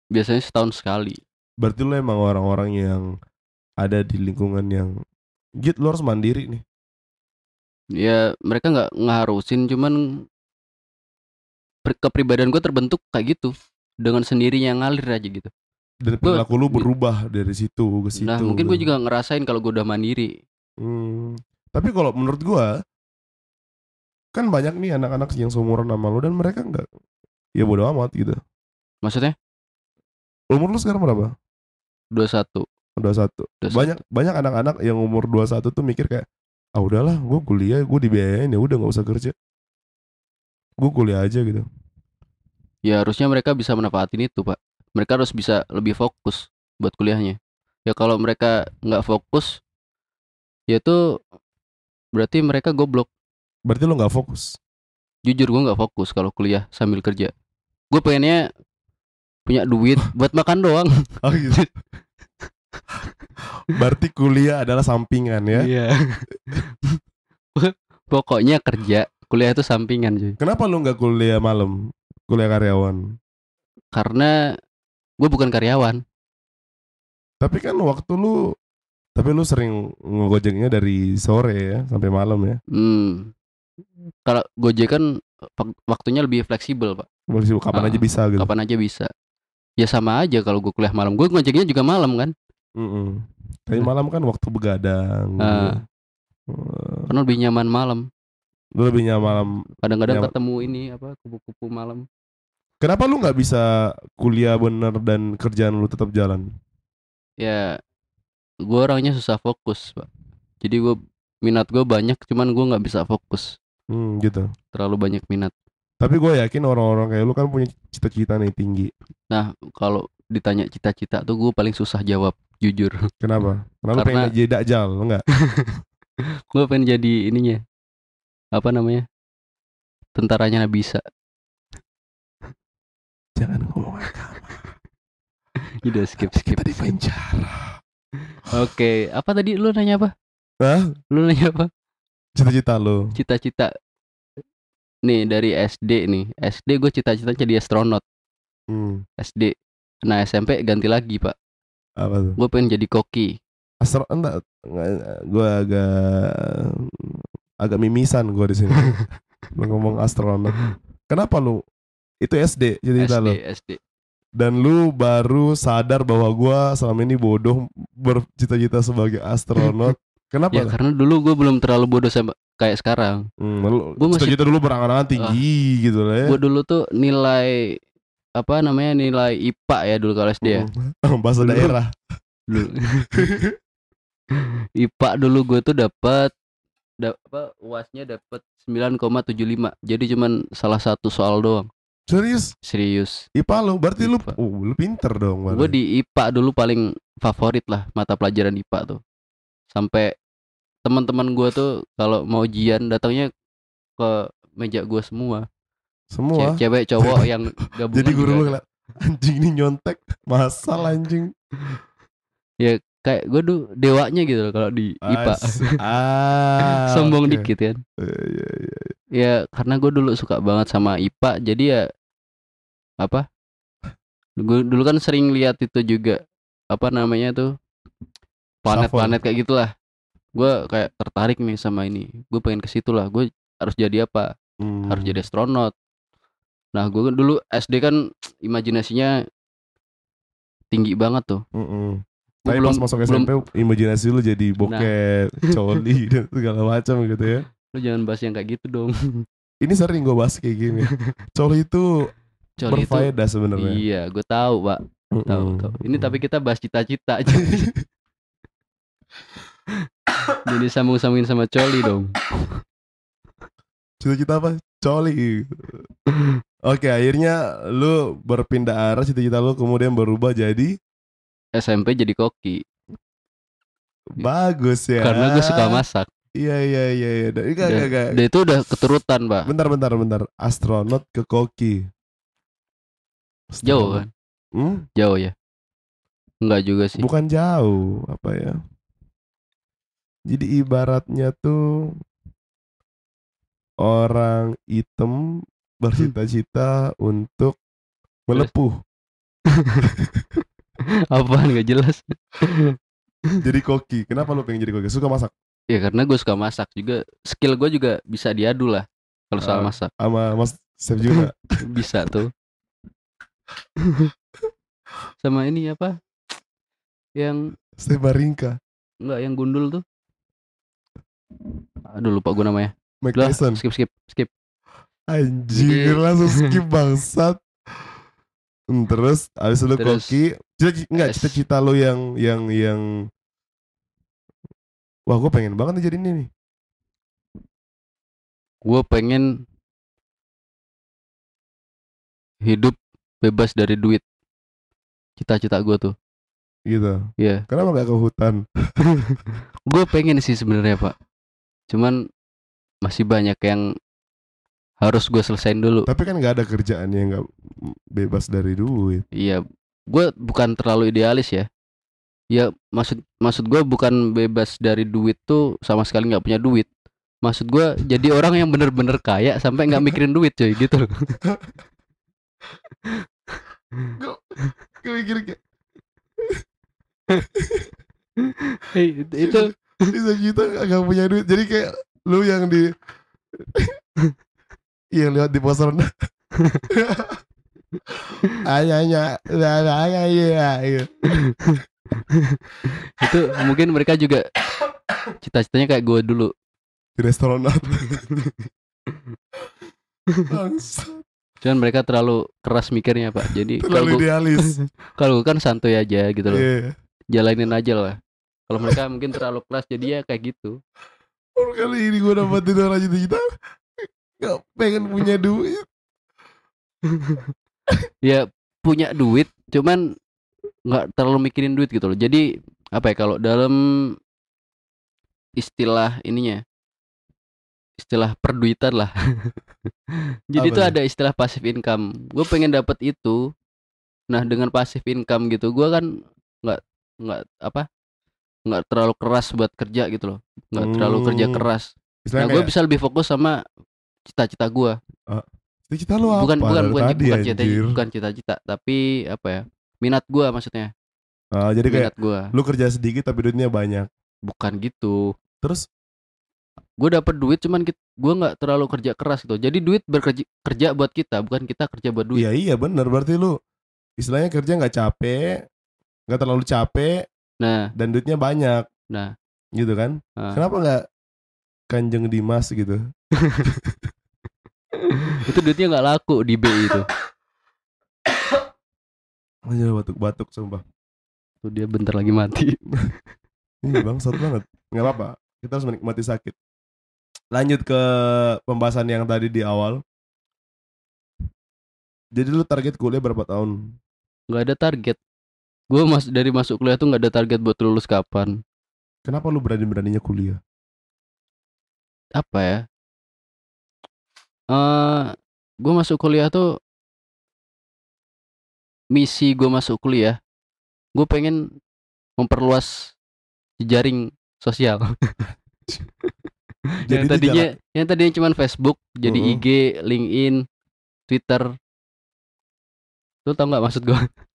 biasanya setahun sekali Berarti lu emang orang-orang yang ada di lingkungan yang Git lu harus mandiri nih. Ya mereka nggak ngarusin cuman per- kepribadian gue terbentuk kayak gitu dengan sendirinya ngalir aja gitu Dan perilaku lu berubah dari situ ke situ. nah mungkin gue gitu. juga ngerasain kalau gue udah mandiri Hmm. Tapi kalau menurut gua kan banyak nih anak-anak yang seumuran sama lu dan mereka nggak ya bodo amat gitu. maksudnya Umur lu sekarang berapa? 21 21. 21. Banyak banyak anak-anak yang umur 21 tuh mikir kayak ah udahlah gue kuliah gue dibiayain ya udah nggak usah kerja. Gue kuliah aja gitu. ya harusnya mereka bisa manfaatin itu pak mereka harus bisa lebih fokus buat kuliahnya ya kalau mereka nggak fokus ya itu berarti mereka goblok Berarti lu nggak fokus. jujur gue nggak fokus kalau kuliah sambil kerja gue pengennya punya duit [LAUGHS] buat makan doang Oh gitu. [LAUGHS] Berarti kuliah adalah sampingan ya. iya pokoknya kerja kuliah itu sampingan cuy Kenapa lu nggak kuliah malam? Kuliah karyawan. karena gue bukan karyawan Tapi kan waktu lu tapi lu sering ngegojeknya dari sore ya sampai malam ya. hmm. kalau gojek kan wak- waktunya lebih fleksibel pak Boleh kapan Ah, aja bisa gitu. kapan aja bisa ya sama aja kalau gue kuliah malam gue ngojeknya juga malam kan Mm-mm. Tapi malam kan waktu begadang. gitu. Eh, karena lebih nyaman malam lebih nyaman malam. kadang-kadang Nyaman. ketemu ini apa kupu-kupu malam Kenapa lu nggak bisa kuliah bener dan kerjaan lu tetap jalan? ya gue orangnya susah fokus pak jadi gue minat gue banyak cuman gue nggak bisa fokus Hmm, gitu. terlalu banyak minat Tapi gue yakin orang-orang kayak lu kan punya cita-cita nih tinggi. nah kalau ditanya cita-cita tuh gue paling susah jawab jujur. Kenapa? Karena lu Karena- pengen jadi dakjal, enggak? [LAUGHS] gue pengen jadi ininya. Apa namanya? Tentaranya Nabisa. Jangan ngomong agama. [LAUGHS] udah skip skip Kita di penjara. oke apa tadi lu nanya apa? Hah? lu nanya apa? Cita-cita lu. cita-cita. Nih dari SD nih. SD gue cita-citanya jadi astronot. Hmm, SD nah SMP ganti lagi pak apa tuh? gue pengen jadi koki Astro enggak, gue agak agak mimisan gue di sini. [LAUGHS] ngomong astronot. Kenapa lu? Itu SD cita-cita SD lu. SD Dan lu baru sadar bahwa gue selama ini bodoh bercita-cita sebagai astronot. [LAUGHS] Kenapa? ya karena dulu gue belum terlalu bodoh sama kayak sekarang Hmm, lu Gua masih- cita-cita dulu berangan-angan tinggi gitu lah ya. gue dulu tuh nilai apa namanya nilai IPA ya dulu kalau SD ya Hmm. Bahasa Dulu. daerah. dulu [LAUGHS] IPA dulu gue tuh dapat da, apa uasnya dapat 9,75 jadi cuman salah satu soal doang Serius? serius IPA lu berarti lu IPA. uh, lu pinter dong gue di IPA dulu paling favorit lah mata pelajaran IPA tuh sampai teman-teman gue tuh kalau mau ujian datangnya ke meja gue semua Semua. Ce- cewek cowok yang gabungan Jadi guru ngeliat anjing ini nyontek masal anjing. kayak gue tuh dewanya gitu loh kalau di IPA As- ah, [LAUGHS] sombong oke. dikit kan Iya, iya, iya. ya karena gue dulu suka banget sama IPA jadi ya apa gue dulu kan sering lihat itu juga apa namanya tuh planet-planet kayak gitulah gue kayak tertarik nih sama ini gue pengen ke situ lah gue harus jadi apa Hmm. harus jadi astronot nah gue dulu SD kan imajinasinya tinggi banget tuh Mm-mm. Gua Tapi pas masuk belum- SMP imajinasi lu jadi bokep, [LAUGHS] coli dan segala macam gitu ya. lu jangan bahas yang kayak gitu dong [LAUGHS] Ini sering gue bahas kayak gini. Coli itu Coli itu berfaedah sebenarnya. iya gue tahu pak tahu Mm-mm. tahu ini tapi kita bahas cita-cita aja [LAUGHS] jadi sambung-sambungin sama coli dong cita-cita apa? Coli. Oke, akhirnya lu berpindah arah cita-cita lu kemudian berubah jadi SMP jadi koki bagus ya. karena gue suka masak Iya iya iya iya. Enggak Dan- enggak enggak. dan itu udah keturutan pak Bentar bentar bentar. Astronot ke koki. jauh kan Hmm? jauh ya enggak juga sih Bukan jauh, apa ya? Jadi ibaratnya tuh orang hitam bercita-cita untuk melepuh. [LAUGHS] apaan nggak jelas [LAUGHS] jadi koki. Kenapa lu pengen jadi koki? Suka masak ya karena gue suka masak juga skill gue juga bisa diadu lah kalau soal Ah. masak sama Mas Chef juga. [LAUGHS] bisa tuh sama ini apa yang Chef Baringka, enggak yang gundul tuh aduh lupa gue namanya Mike Udah, Tyson. skip skip skip Anjir [LAUGHS] langsung skip bangsat. Hmm, Terus abis itu lu koki, cita enggak cita-cita lu yang yang yang Wah, gue pengen banget nih jadi ini nih. gue pengen hidup bebas dari duit cita-cita gue tuh Gitu. Iya Kenapa nggak ke hutan? [LAUGHS] gue pengen sih sebenarnya pak cuman masih banyak yang harus gue selesain dulu Tapi kan nggak ada kerjaan yang nggak bebas dari duit. iya gue bukan terlalu idealis ya ya maksud maksud gue bukan bebas dari duit tuh sama sekali nggak punya duit maksud gue jadi orang yang bener-bener kaya sampai nggak mikirin duit coy gitu Gue mikir kayak Hei, itu, itu bisa kita nggak punya duit. Jadi kayak lu yang di [LAUGHS] yang lewat di pos rendah. [LAUGHS] Ayahnya, ayahnya, iya. itu mungkin mereka juga cita-citanya kayak gue dulu Di restoran Bangsat, [LAUGHS] cuman mereka terlalu keras mikirnya pak jadi kalau Terlalu gue idealis. kalau gue kan santuy aja gitu loh Iya. jalanin aja lah kalau mereka mungkin terlalu keras jadi ya kayak gitu Baru kali ini gue dapetin orang cita-cita Gak pengen punya duit. [LAUGHS] Ya punya duit cuman nggak terlalu mikirin duit gitu loh. Jadi apa ya kalau dalam istilah ininya istilah perduitan lah. [LAUGHS] Jadi itu ada istilah passive income. Gue pengen dapat itu. Nah dengan passive income gitu gue kan nggak nggak apa nggak terlalu keras buat kerja gitu loh. Nggak terlalu kerja Hmm. keras. Nah Istilahnya gue kayak, bisa lebih fokus sama cita-cita gue cita-cita lu apa bukan bukan bukan tadi bukan cita bukan cita-cita tapi apa ya minat gua maksudnya. Ah, Jadi kayak minat gua. lu kerja sedikit tapi duitnya banyak. Bukan gitu. Terus? Gue dapet duit cuman gua nggak terlalu kerja keras gitu. Jadi duit bekerja kerja buat kita bukan kita kerja buat duit. Iya iya bener. Berarti lu Istilahnya kerja nggak capek nggak terlalu capek nah. Dan duitnya banyak. Nah. Gitu kan? Ah. Kenapa nggak Kanjeng Dimas gitu? [LAUGHS] Itu duitnya nggak laku di BI itu. [COUGHS] Anjir batuk-batuk sumpah. Tuh dia bentar lagi mati. [COUGHS] Ini bangsat banget. Nggak apa-apa. Kita harus menikmati sakit. Lanjut ke Pembahasan yang tadi di awal. Jadi lu target kuliah berapa tahun? nggak ada target gue mas dari masuk kuliah tuh nggak ada target buat lulus kapan. Kenapa lu berani-beraninya kuliah? apa ya? Eh gue masuk kuliah tuh misi gue masuk kuliah gue pengen memperluas jejaring sosial. [LAUGHS] Yang itu tadinya yang tadinya cuman Facebook jadi Mhm. IG LinkedIn Twitter. Lu tau nggak maksud gue [LAUGHS]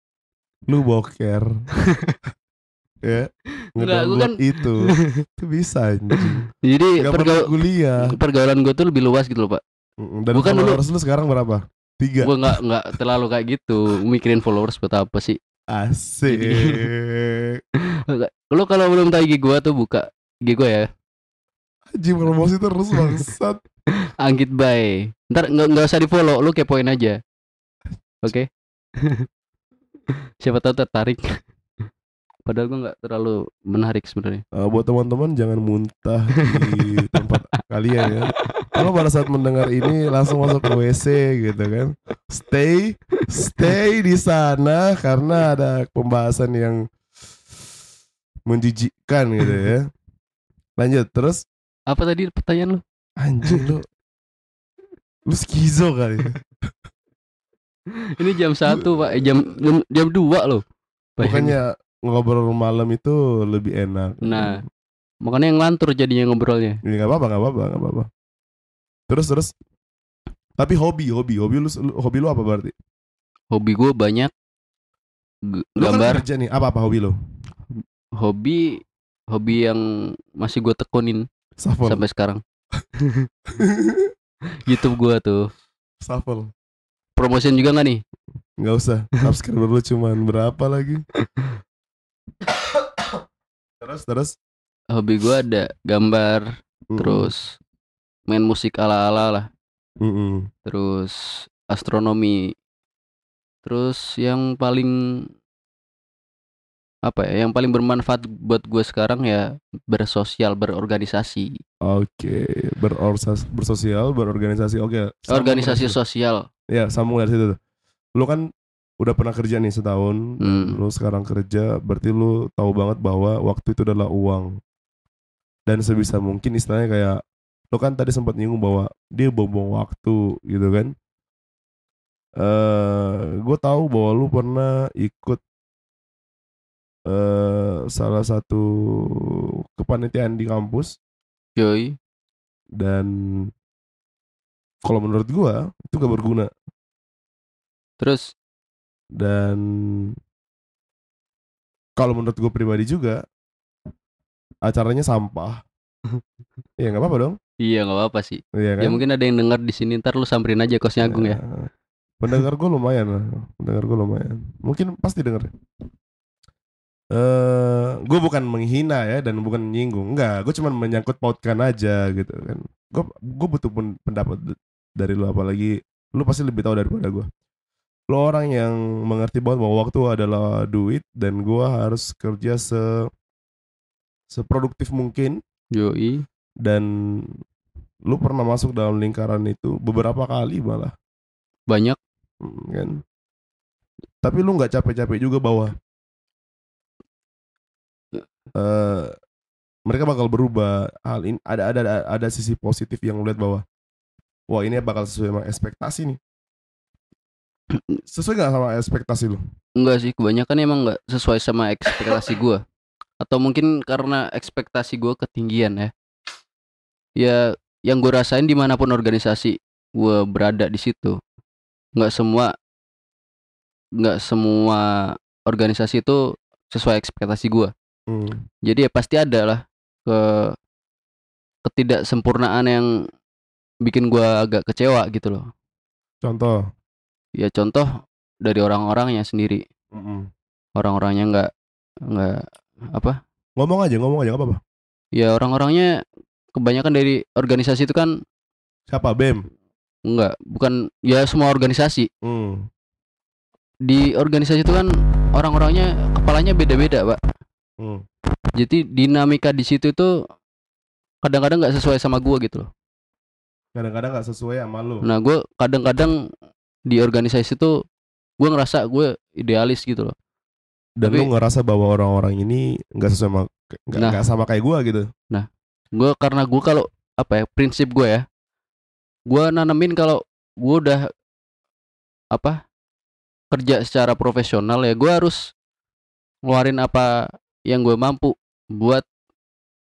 lu boker [LAUGHS] ya. Enggak, ngedownload kan- itu. [LAUGHS] Itu bisa anjing. Jadi nggak pergau- perlu kuliah. pergaulan gue tuh lebih luas gitu loh pak. Dan Gua kan dulu- followers lu sekarang berapa? Tiga? Gue nggak nggak terlalu kayak gitu. Mikirin followers buat apa sih? Asik. [LAUGHS] Lu kalau belum tahu IG gue tuh buka IG gue ya. Anjing promosi terus bangsat. Anggit Bay. Ntar nggak nggak usah di follow, lu kepoin aja. Oke. Siapa tahu tertarik. Padahal gua nggak terlalu menarik sebenarnya. Eh, buat teman-teman jangan muntah di [LAUGHS] tempat kalian ya kalau pada saat mendengar ini langsung masuk ke WC gitu kan stay stay di sana karena ada pembahasan yang menjijikkan gitu ya lanjut terus Apa tadi pertanyaan lu? Anjing lu Lu skizo kali [LAUGHS] Ini jam satu pak, eh, jam jam jam dua loh. Bukannya ngobrol malam itu lebih enak Nah. makanya yang ngelantur jadinya ngobrolnya. Ya gak apa-apa gak apa-apa gak apa-apa Terus terus Tapi hobi hobi Hobi lu, hobi lu apa berarti? Hobi gue banyak G- Lu kan gambar. kerja nih Apa-apa hobi lu? Hobi hobi yang masih gue tekunin Shuffle sampai sekarang. [LAUGHS] YouTube gue tuh. Shuffle Promotion juga nggak nih? Gak usah Subscriber lu cuman berapa lagi Terus terus Hobi gue ada gambar, Mm-mm. terus main musik ala-ala lah. Mm-mm. terus astronomi terus yang paling apa ya yang paling bermanfaat buat gue sekarang ya bersosial berorganisasi Oke Berorsas, Bersosial Berorganisasi Oke sambung organisasi sosial Ya sambung dari situ tuh. Lu kan udah pernah kerja nih setahun, Hmm. lu sekarang kerja, berarti lu tahu banget bahwa waktu itu adalah uang. Dan sebisa mungkin istilahnya kayak lu kan tadi sempat nyinggung bahwa dia buang waktu gitu kan. Eh, gue tahu bahwa lu pernah ikut eh salah satu kepanitiaan di kampus. Yoi. dan kalau menurut gua itu gak berguna. Terus? Dan kalau menurut gue pribadi juga acaranya sampah. [LAUGHS] Ya nggak apa-apa dong. Iya nggak apa-apa sih. Iya kan? Ya mungkin ada yang dengar di sini ntar lu samperin aja kosnya Agung ya. pendengar gue lumayan lah. Pendengar gue lumayan. Mungkin pasti denger eh gue bukan menghina ya dan bukan menyinggung. Enggak gue cuma menyangkut pautkan aja gitu kan. Gue gue butuh pen- pendapat dari lu apalagi lu pasti lebih tahu daripada gue lu orang yang mengerti banget bahwa waktu adalah duit dan gue harus kerja se seproduktif mungkin. Yoi. dan lu pernah masuk dalam lingkaran itu beberapa kali malah. Banyak. Hmm, kan? Tapi lu nggak capek-capek juga bahwa eh mereka bakal berubah hal ini ada ada ada, ada sisi positif yang lu lihat bahwa wah ini bakal sesuai sama ekspektasi nih [CLEARS THROAT] sesuai nggak sama ekspektasi lu Enggak sih, kebanyakan emang nggak sesuai sama ekspektasi gua. Atau mungkin karena ekspektasi gua ketinggian ya. Ya, yang gue rasain di mana pun organisasi gua berada di situ, nggak semua, nggak semua organisasi itu sesuai ekspektasi gua. Hmm. Jadi ya pasti ada lah ke ketidaksempurnaan yang bikin gua agak kecewa gitu loh. contoh Ya contoh dari orang-orangnya sendiri, Mm-mm. orang-orangnya nggak nggak apa ngomong aja ngomong aja apa-apa Ya orang-orangnya kebanyakan dari organisasi itu kan siapa bem enggak, bukan ya semua organisasi. hmm. Di organisasi itu kan orang-orangnya kepalanya beda-beda, Pak. Hmm. Jadi dinamika di situ itu kadang-kadang nggak sesuai sama gua gitu loh. kadang-kadang nggak sesuai sama lu Nah, gua kadang-kadang di organisasi itu gua ngerasa gue idealis gitu loh. dan tapi- lu ngerasa bahwa orang-orang ini nggak sesuai sama nggak Nah. nggak sama kayak gua gitu Gue karena gue kalau apa ya prinsip gue ya, gue nanamin kalau gue udah apa kerja secara profesional ya gue harus ngeluarin apa yang gue mampu buat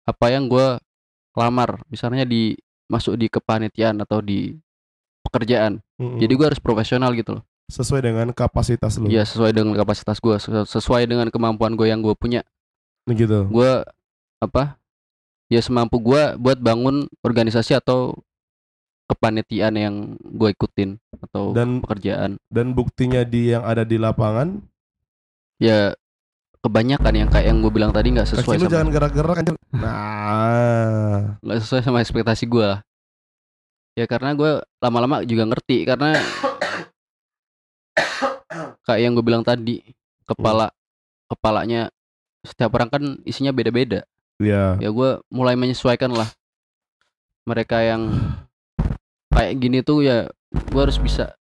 apa yang gue lamar. Misalnya di masuk di kepanitiaan atau di pekerjaan. Mm-mm. jadi gue harus profesional gitu loh. Sesuai dengan kapasitas lu. Ya sesuai dengan kapasitas gue. Sesuai dengan kemampuan gue yang gue punya. Gitu gue apa ya semampu gue buat bangun organisasi atau kepanitiaan yang gue ikutin atau Dan- pekerjaan. dan buktinya di yang ada di lapangan? Ya kebanyakan yang kayak yang gue bilang tadi nggak sesuai sama jangan gerak-gerak kan nah. Nggak sesuai sama ekspektasi gue lah ya karena gue lama-lama juga ngerti karena kayak yang gue bilang tadi kepala kepalanya setiap orang kan isinya beda-beda. Ya ya gue mulai menyesuaikan lah. Mereka yang kayak gini tuh ya gue harus bisa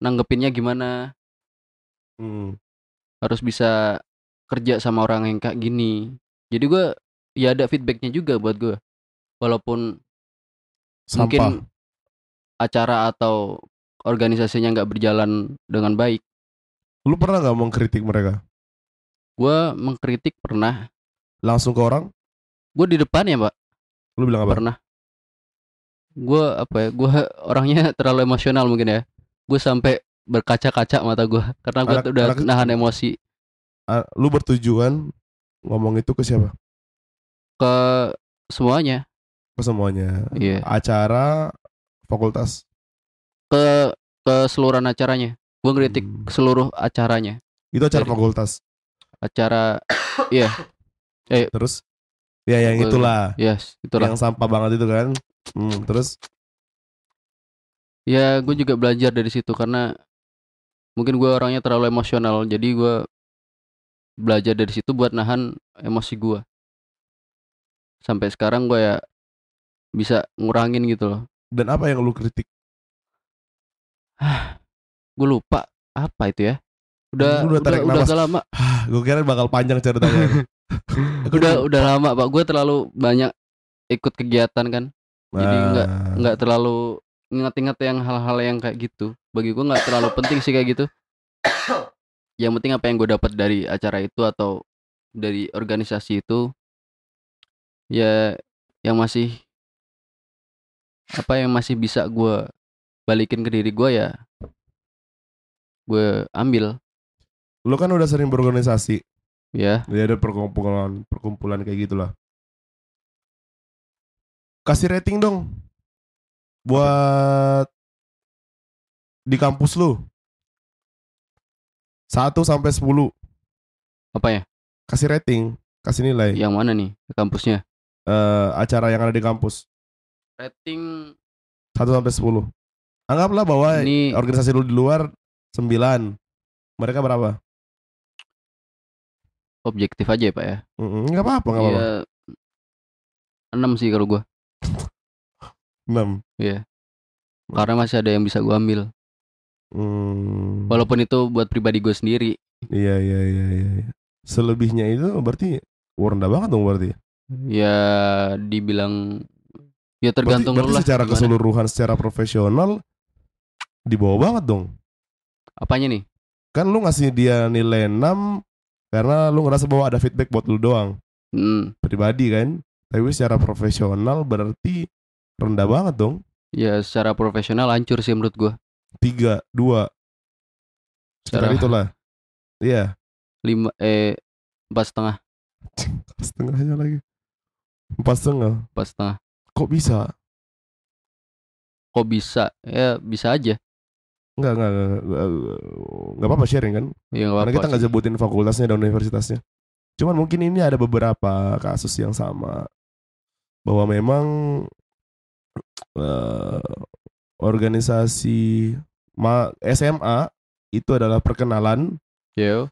nanggepinnya gimana. Hmm. Harus bisa kerja sama orang yang kayak gini. Jadi gue ya ada feedbacknya juga buat gue walaupun sampah. mungkin acara atau organisasinya nggak berjalan dengan baik. Lu pernah nggak mengkritik mereka? Gue mengkritik pernah. Langsung ke orang? Gue di depan ya pak lu bilang apa? Pernah. Gue apa ya gue [LAUGHS] orangnya terlalu emosional mungkin ya. Gue sampai berkaca-kaca mata gue karena gue Anak- udah anak- nahan emosi. Ah, lu bertujuan ngomong itu ke siapa? Ke semuanya. Ke semuanya. Iya. Acara fakultas? Ke keseluruhan acaranya. Gue ngeritik Hmm. seluruh acaranya. Itu acara Jadi- fakultas? Acara iya. Terus? Ya yang itulah. Yes itulah. Yang sampah banget itu kan? Hmm, terus? Ya gue juga belajar dari situ karena mungkin gue orangnya terlalu emosional jadi gue belajar dari situ buat nahan emosi gue sampai sekarang gue ya bisa ngurangin gitu loh. Dan apa yang lu kritik? Gue lupa apa itu ya. Udah udah udah udah agak lama. Gue kira bakal panjang ceritanya. [LAUGHS] Udah udah lama pak. Gue terlalu banyak ikut kegiatan kan. Jadi nggak- Ah. nggak terlalu ingat-ingat yang hal-hal yang kayak gitu. Bagi gue nggak terlalu penting sih kayak gitu. Yang penting apa yang gue dapat dari acara itu atau dari organisasi itu ya yang masih apa yang masih bisa gue balikin ke diri gue ya gue ambil. Lu kan udah sering berorganisasi. ya Jadi ada perkumpulan perkumpulan kayak gitulah. Kasih rating dong buat di kampus lu. 1 sampai 10. apa ya Kasih rating, kasih nilai yang mana nih kampusnya eh, acara yang ada di kampus. rating 1 sampai 10. Anggaplah bahwa Ini- organisasi lu di luar 9. Mereka berapa? objektif aja ya pak ya Mm, Enggak apa-apa, enggak apa-apa. ya enam sih kalau gue 6. karena masih ada yang bisa gue ambil Hmm. walaupun itu buat pribadi gue sendiri Iya iya iya iya. iya. Selebihnya itu berarti rendah banget dong berarti. ya dibilang ya Berarti, tergantung berarti lu lah secara gimana. keseluruhan secara profesional di bawah banget dong. apanya nih Kan lu ngasih dia nilai 6 karena lu ngerasa bahwa ada feedback buat lu doang hmm, pribadi kan. Tapi secara profesional berarti rendah banget dong. ya secara profesional hancur sih menurut gue 3 2 Sekitar Secara- itulah. Iya, lima eh empat setengah setengahnya lagi. Empat setengah. empat setengah Kok bisa? kok bisa ya bisa aja Enggak, enggak, enggak, enggak, enggak apa-apa sharing kan. ya nggak Karena apa-apa kita nggak sih. sebutin fakultasnya dan universitasnya. Cuman mungkin ini ada beberapa kasus yang sama bahwa memang eh, organisasi ma- SMA itu adalah perkenalan, Yo,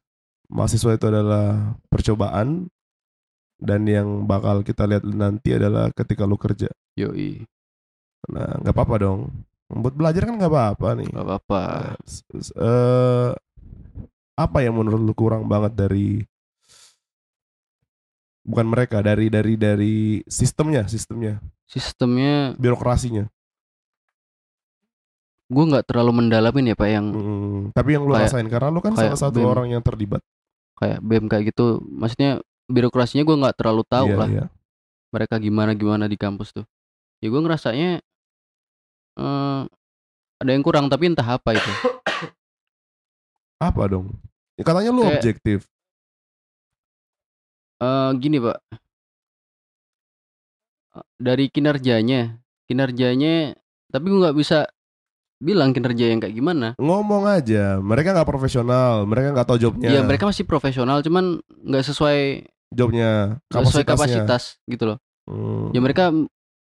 mahasiswa itu adalah percobaan, dan yang bakal kita lihat nanti adalah ketika lu kerja. yoi Nah, nggak apa-apa dong. Buat belajar kan nggak apa-apa nih. nggak apa-apa eh, apa yang menurut lu kurang banget dari bukan mereka dari dari dari sistemnya sistemnya sistemnya birokrasinya. Gue nggak terlalu mendalamin ya pak yang Mm, tapi yang lu Kayak- rasain karena lu kan salah satu BEM. orang yang terlibat. Kayak bem kayak gitu maksudnya birokrasinya gue nggak terlalu tahu Iya, lah iya. mereka gimana gimana di kampus tuh. Ya gue ngerasanya eh ada yang kurang tapi entah apa itu. [COUGHS] Apa dong? Ya, katanya lu Kayak- objektif. Eh gini pak Eh, dari kinerjanya. Kinerjanya tapi gue nggak bisa bilang kinerja yang kayak gimana. Ngomong aja mereka nggak profesional mereka nggak tahu jobnya. Ya mereka masih profesional cuman nggak sesuai jobnya nggak sesuai kapasitas gitu loh. Hmm, ya mereka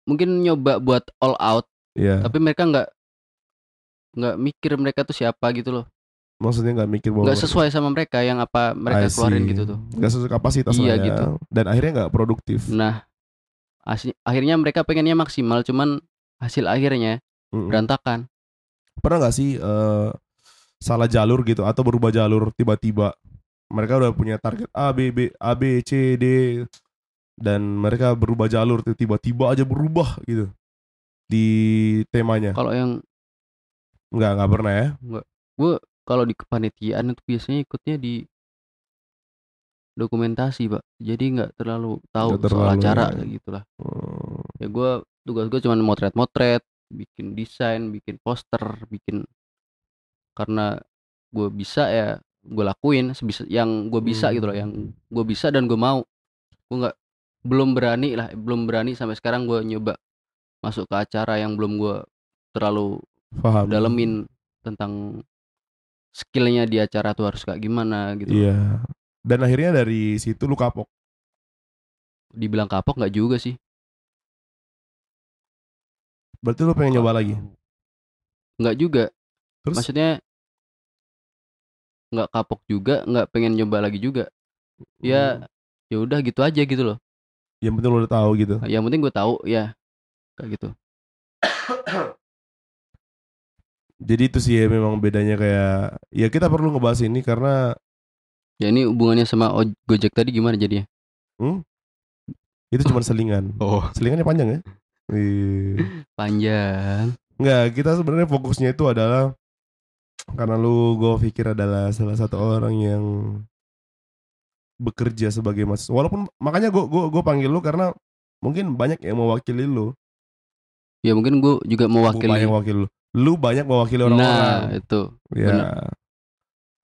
mungkin nyoba buat all out iya. tapi mereka nggak nggak mikir mereka tuh siapa gitu loh. Maksudnya nggak mikir bahwa nggak sesuai sama mereka yang apa mereka keluarin gitu tuh. Nggak sesuai kapasitas Iya, ya. gitu. dan akhirnya nggak produktif. Nah akhirnya mereka pengennya maksimal cuman hasil akhirnya Mm-mm. berantakan. Pernah nggak sih eh, salah jalur gitu atau berubah jalur tiba-tiba? Mereka udah punya target A B B A B C D dan mereka berubah jalur tiba-tiba aja berubah gitu di temanya. Kalau yang nggak nggak pernah ya? Kalau di kepanitiaan itu biasanya ikutnya di dokumentasi pak. Jadi nggak terlalu tahu soal terlalu, acara ya. gitulah. Hmm, ya gue tugas gue cuma motret-motret bikin desain bikin poster bikin karena gue bisa ya gue lakuin sebisa yang gue bisa Hmm. gitu loh yang gue bisa dan gue mau. Gue nggak belum berani lah belum berani sampai sekarang gue nyoba masuk ke acara yang belum gue terlalu paham dalemin tentang skillnya di acara tuh harus kayak gimana gitu iya dan akhirnya dari situ lu kapok. Dibilang kapok nggak juga sih. Berarti lu pengen nyoba lagi? Nggak juga. Terus? Maksudnya nggak kapok juga nggak pengen nyoba lagi juga. Ya hmm, ya udah gitu aja gitu loh. Yang penting lu udah tahu gitu. Yang penting gue tahu ya. Kayak gitu. Jadi itu sih ya memang bedanya kayak ya kita perlu ngebahas ini karena Ya ini hubungannya sama oj- Gojek tadi gimana jadinya? itu cuma selingan. Oh, Selingannya panjang ya? [LAUGHS] Iya. panjang. Enggak, kita sebenarnya fokusnya itu adalah karena lu gue pikir adalah salah satu orang yang bekerja sebagai mahasiswa. Walaupun makanya gue gue gue panggil lu karena mungkin banyak yang mewakili lu. Ya mungkin gue juga mewakili. banyak mewakili lu. Lu banyak mewakili Nah, orang-orang. itu. ya.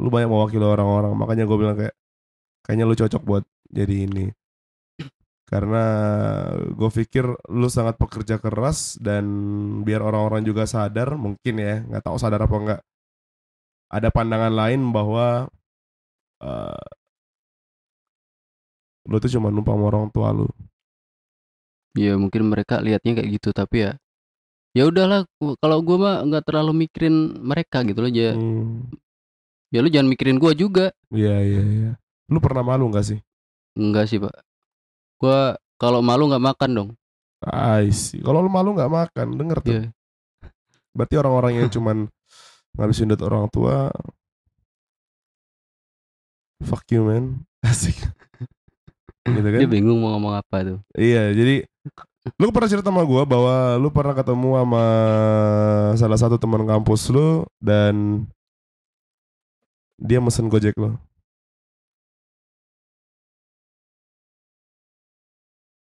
Lu banyak mewakili orang-orang. Makanya gue bilang kayak kayaknya lu cocok buat jadi ini. Karena gue pikir lu sangat pekerja keras dan biar orang-orang juga sadar mungkin ya nggak tahu sadar apa enggak ada pandangan lain bahwa eh, lu tuh cuma numpang orang tua lu. Ya mungkin mereka lihatnya kayak gitu tapi ya ya udahlah kalau gue mah nggak terlalu mikirin mereka gitu loh ya Hmm, ya lu jangan mikirin gue juga Iya iya iya. Lu pernah malu nggak sih? enggak sih pak gue kalau malu nggak makan dong see. Kalau lu malu nggak makan, denger tuh. Iya. Berarti orang-orang yang [LAUGHS] cuman ngabisin duit orang tua Fuck you man [LAUGHS] Asik Gitu kan dia bingung mau ngomong apa tuh Iya jadi Lu pernah cerita sama gue bahwa Lu pernah ketemu sama Salah satu teman kampus lu Dan Dia mesen gojek lo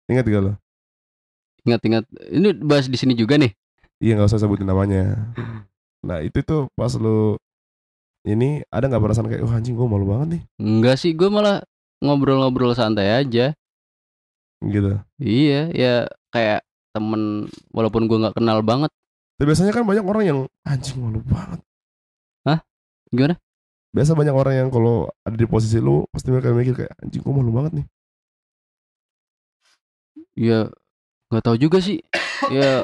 Ingat gak lo? ingat-ingat ini bahas di sini juga nih Iya nggak usah sebutin namanya. Nah itu tuh pas lu ini ada nggak perasaan kayak wah anjing gue malu banget nih enggak sih gue malah ngobrol-ngobrol santai aja gitu. iya ya kayak temen walaupun gue nggak kenal banget Tapi biasanya kan banyak orang yang anjing malu banget. Hah? Gimana? Biasa banyak orang yang kalau ada di posisi lu pasti mereka mikir kayak anjing gue malu banget nih. ya nggak tahu juga sih ya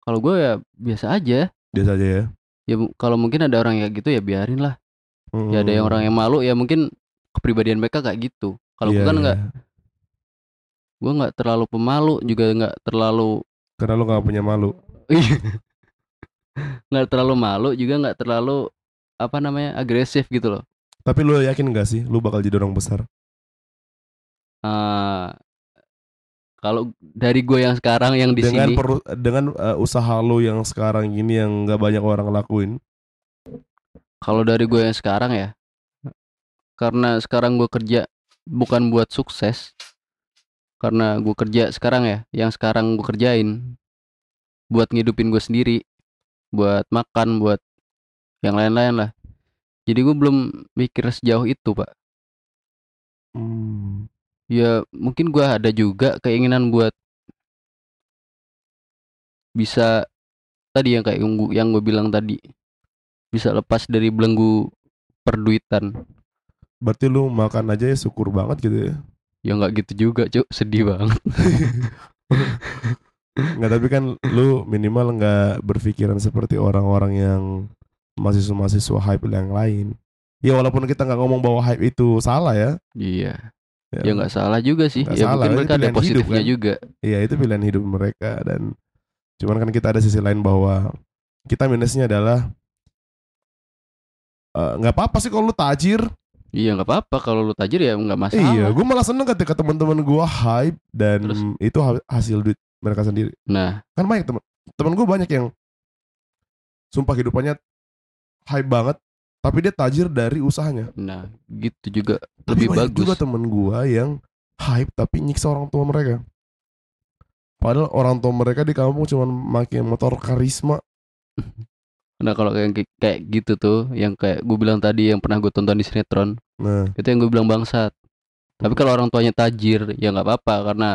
kalau gue ya biasa aja Biasa aja ya. ya kalau mungkin ada orang kayak gitu ya biarin lah ya ada yang Hmm. orang yang malu ya mungkin kepribadian mereka kayak gitu kalau gue Iya, kan iya. nggak gue nggak terlalu pemalu juga nggak terlalu Karena lu gak punya malu. [LAUGHS] nggak terlalu malu juga nggak terlalu apa namanya agresif gitu loh Tapi lu yakin gak sih lu bakal jadi orang besar? Eh, kalau dari gue yang sekarang yang di dengan sini peru- dengan uh, usaha lu yang sekarang ini yang gak banyak orang lakuin. kalau dari gue yang sekarang ya karena sekarang gue kerja bukan buat sukses karena gue kerja sekarang ya yang sekarang gue kerjain buat ngidupin gue sendiri buat makan buat yang lain-lain lah. Jadi gue belum mikir sejauh itu pak. Hmm. ya mungkin gue ada juga keinginan buat bisa tadi yang kayak yang gua- yang gue bilang tadi bisa lepas dari belenggu perduitan. Berarti lu makan aja ya syukur banget gitu ya. ya nggak gitu juga cuk. Sedih banget [LAUGHS] Nggak tapi kan lu minimal nggak berpikiran seperti orang-orang yang mahasiswa-mahasiswa hype yang lain. Ya walaupun kita nggak ngomong bahwa hype itu salah ya. iya ya nggak salah juga sih Nggak ya salah, mungkin mereka ada pilihan hidup, positifnya kan? juga Iya itu pilihan hidup mereka dan cuman kan kita ada sisi lain bahwa kita minusnya adalah eh, nggak apa-apa sih kalau lu tajir. iya nggak apa-apa kalau lu tajir ya nggak masalah Iya, gue malah seneng ketika teman-teman gue hype dan Terus? itu ha- hasil duit mereka sendiri. nah Kan banyak teman teman gue banyak yang sumpah kehidupannya hype banget, tapi dia tajir dari usahanya. nah gitu juga Tapi lebih banyak bagus juga temen gue yang hype tapi nyiksa orang tua mereka. Padahal orang tua mereka di kampung cuma pakai motor karisma. [LAUGHS] nah kalau kayak kayak gitu tuh yang kayak gue bilang tadi yang pernah gue tonton di sinetron Nah, itu yang gue bilang bangsat tapi kalau orang tuanya tajir ya nggak apa-apa karena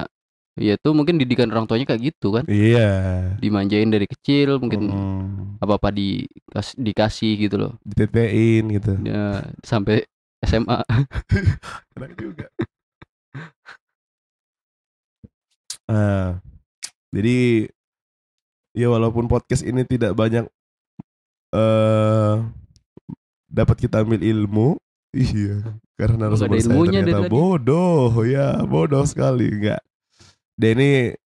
ya itu mungkin didikan orang tuanya kayak gitu kan iya. dimanjain dari kecil mungkin Mm, apa apa di dikasih gitu loh ditetein gitu. ya, sampai SMA [LAUGHS] Enak juga. Nah, jadi ya walaupun podcast ini tidak banyak eh dapat kita ambil ilmu, iya, karena narasumber saya ternyata bodoh, ya bodoh sekali, enggak. Dan ini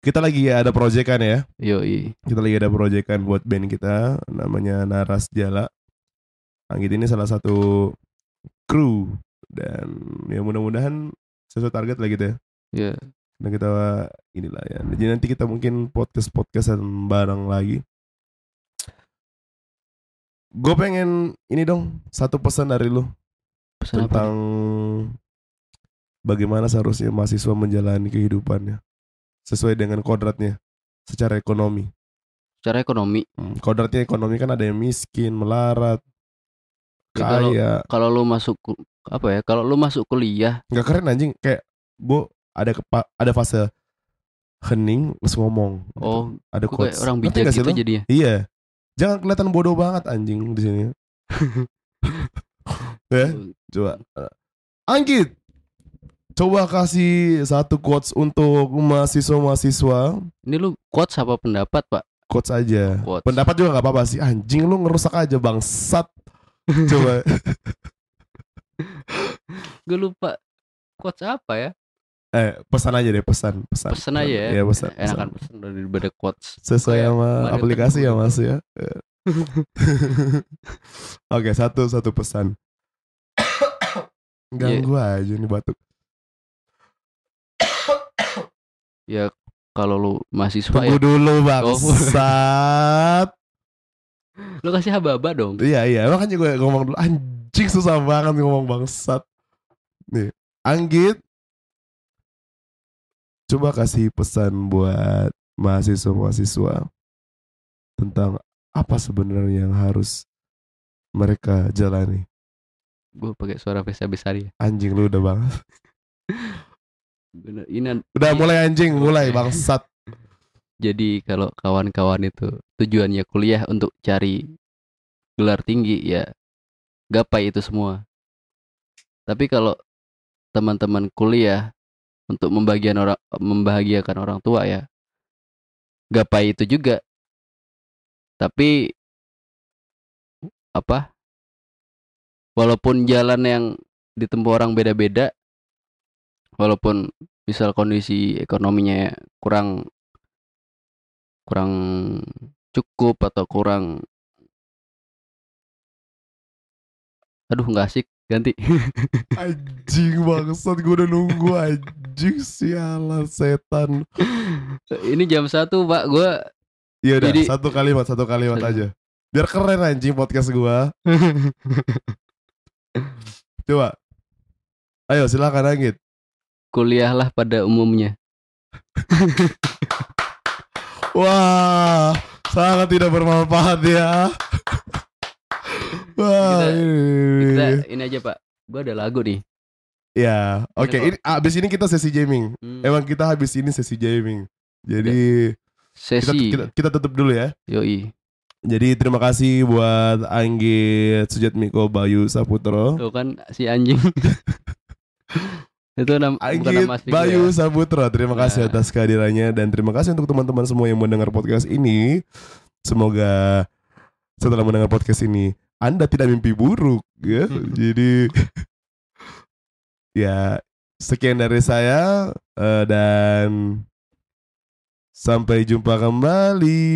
kita lagi ada proyekan ya. Yoi. Kita lagi ada proyekan buat band kita namanya Naras Jala. Anggit ini salah satu kru dan ya mudah-mudahan sesuai target lah gitu ya. Ya. Dan kita inilah ya. Jadi nanti kita mungkin podcast podcastan bareng lagi. Gue pengen ini dong satu pesan dari lu Pesan apa? Bagaimana seharusnya mahasiswa menjalani kehidupannya sesuai dengan kodratnya secara ekonomi. Secara ekonomi. Hmm, Kodratnya ekonomi kan ada yang miskin, melarat, Ya, kalau- kaya. Kalau lu masuk apa ya? Kalau lu masuk kuliah, Nggak keren anjing kayak gue ada kepa- ada fase hening terus ngomong. gitu. oh, ada gua kayak quotes. orang bijak gitu lu? jadinya. Iya. Jangan kelihatan bodoh banget anjing di sini. [LAUGHS] ya, coba. Eh, Anggit. Coba kasih satu quotes untuk mahasiswa-mahasiswa. Ini lu quotes apa pendapat, Pak? Quotes aja. Quotes. Pendapat juga nggak apa-apa sih. Anjing lu ngerusak aja bangsat. [LAUGHS] Coba. Gue lupa quotes apa ya? eh, pesan aja deh, pesan, pesan. Pesan aja ya. Iya, pesan. Enakan pesan daripada quotes. Sesuai Kayak sama Mario aplikasi ya. Mas ya. [LAUGHS] Oke, satu satu pesan. [COUGHS] Ganggu aja nih batuk. Ya kalau lu mahasiswa Tunggu ya, dulu bangsat. [LAUGHS] lu kasih haba-haba dong. Iya iya, makanya gue ngomong dulu anjing susah banget ngomong bangsat. Nih, Anggit Coba kasih pesan buat mahasiswa-mahasiswa tentang apa sebenarnya yang harus mereka jalani. Gue pakai suara Vesa besar ya. Anjing lu udah banget. [LAUGHS] Bener. Ini Udah mulai anjing, mulai bangsat. [LAUGHS] jadi kalau kawan-kawan itu tujuannya kuliah untuk cari gelar tinggi ya gapai itu semua. Tapi kalau teman-teman kuliah untuk membagian orang membahagiakan orang tua ya gapai itu juga. Tapi apa? Walaupun jalan yang ditempuh orang beda-beda, walaupun misal kondisi ekonominya kurang kurang cukup atau kurang aduh nggak asik ganti [LAUGHS] Anjing bangsat gue udah nunggu anjing sialan setan. ini jam satu pak gue Iya udah Jadi- satu kalimat satu kalimat Satu. aja. Biar keren anjing podcast gua. [LAUGHS] Coba. Ayo silakan Anggit. Kuliahlah pada umumnya Wah, sangat tidak bermanfaat ya. Wah, Kita- kita ini. aja pak gue ada lagu nih Ya, oke. Ini Ini abis ini kita sesi jamming. Hmm, Emang kita habis ini sesi jamming. Jadi kita, sesi kita kita tutup dulu ya. yoi Jadi terima kasih buat Anggit Sujatmiko Bayu Saputro. tuh kan si anjing [LAUGHS] itu nam bukan Anggit nama asli Bayu ya. Saputro. Terima kasih Nah. atas kehadirannya dan terima kasih untuk teman-teman semua yang mendengar podcast ini. Semoga setelah mendengar podcast ini Anda tidak mimpi buruk ya. [LAUGHS] Jadi [LAUGHS] ya sekian dari saya eh, dan sampai jumpa kembali.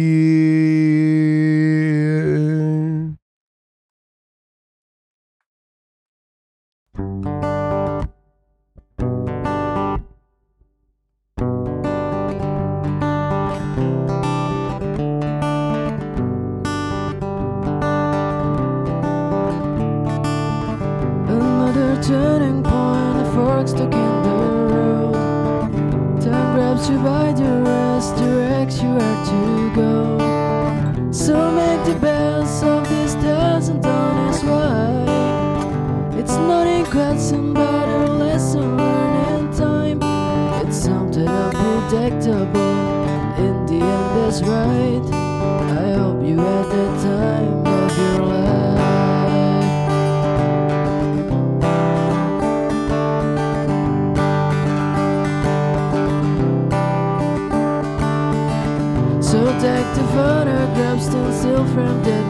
from the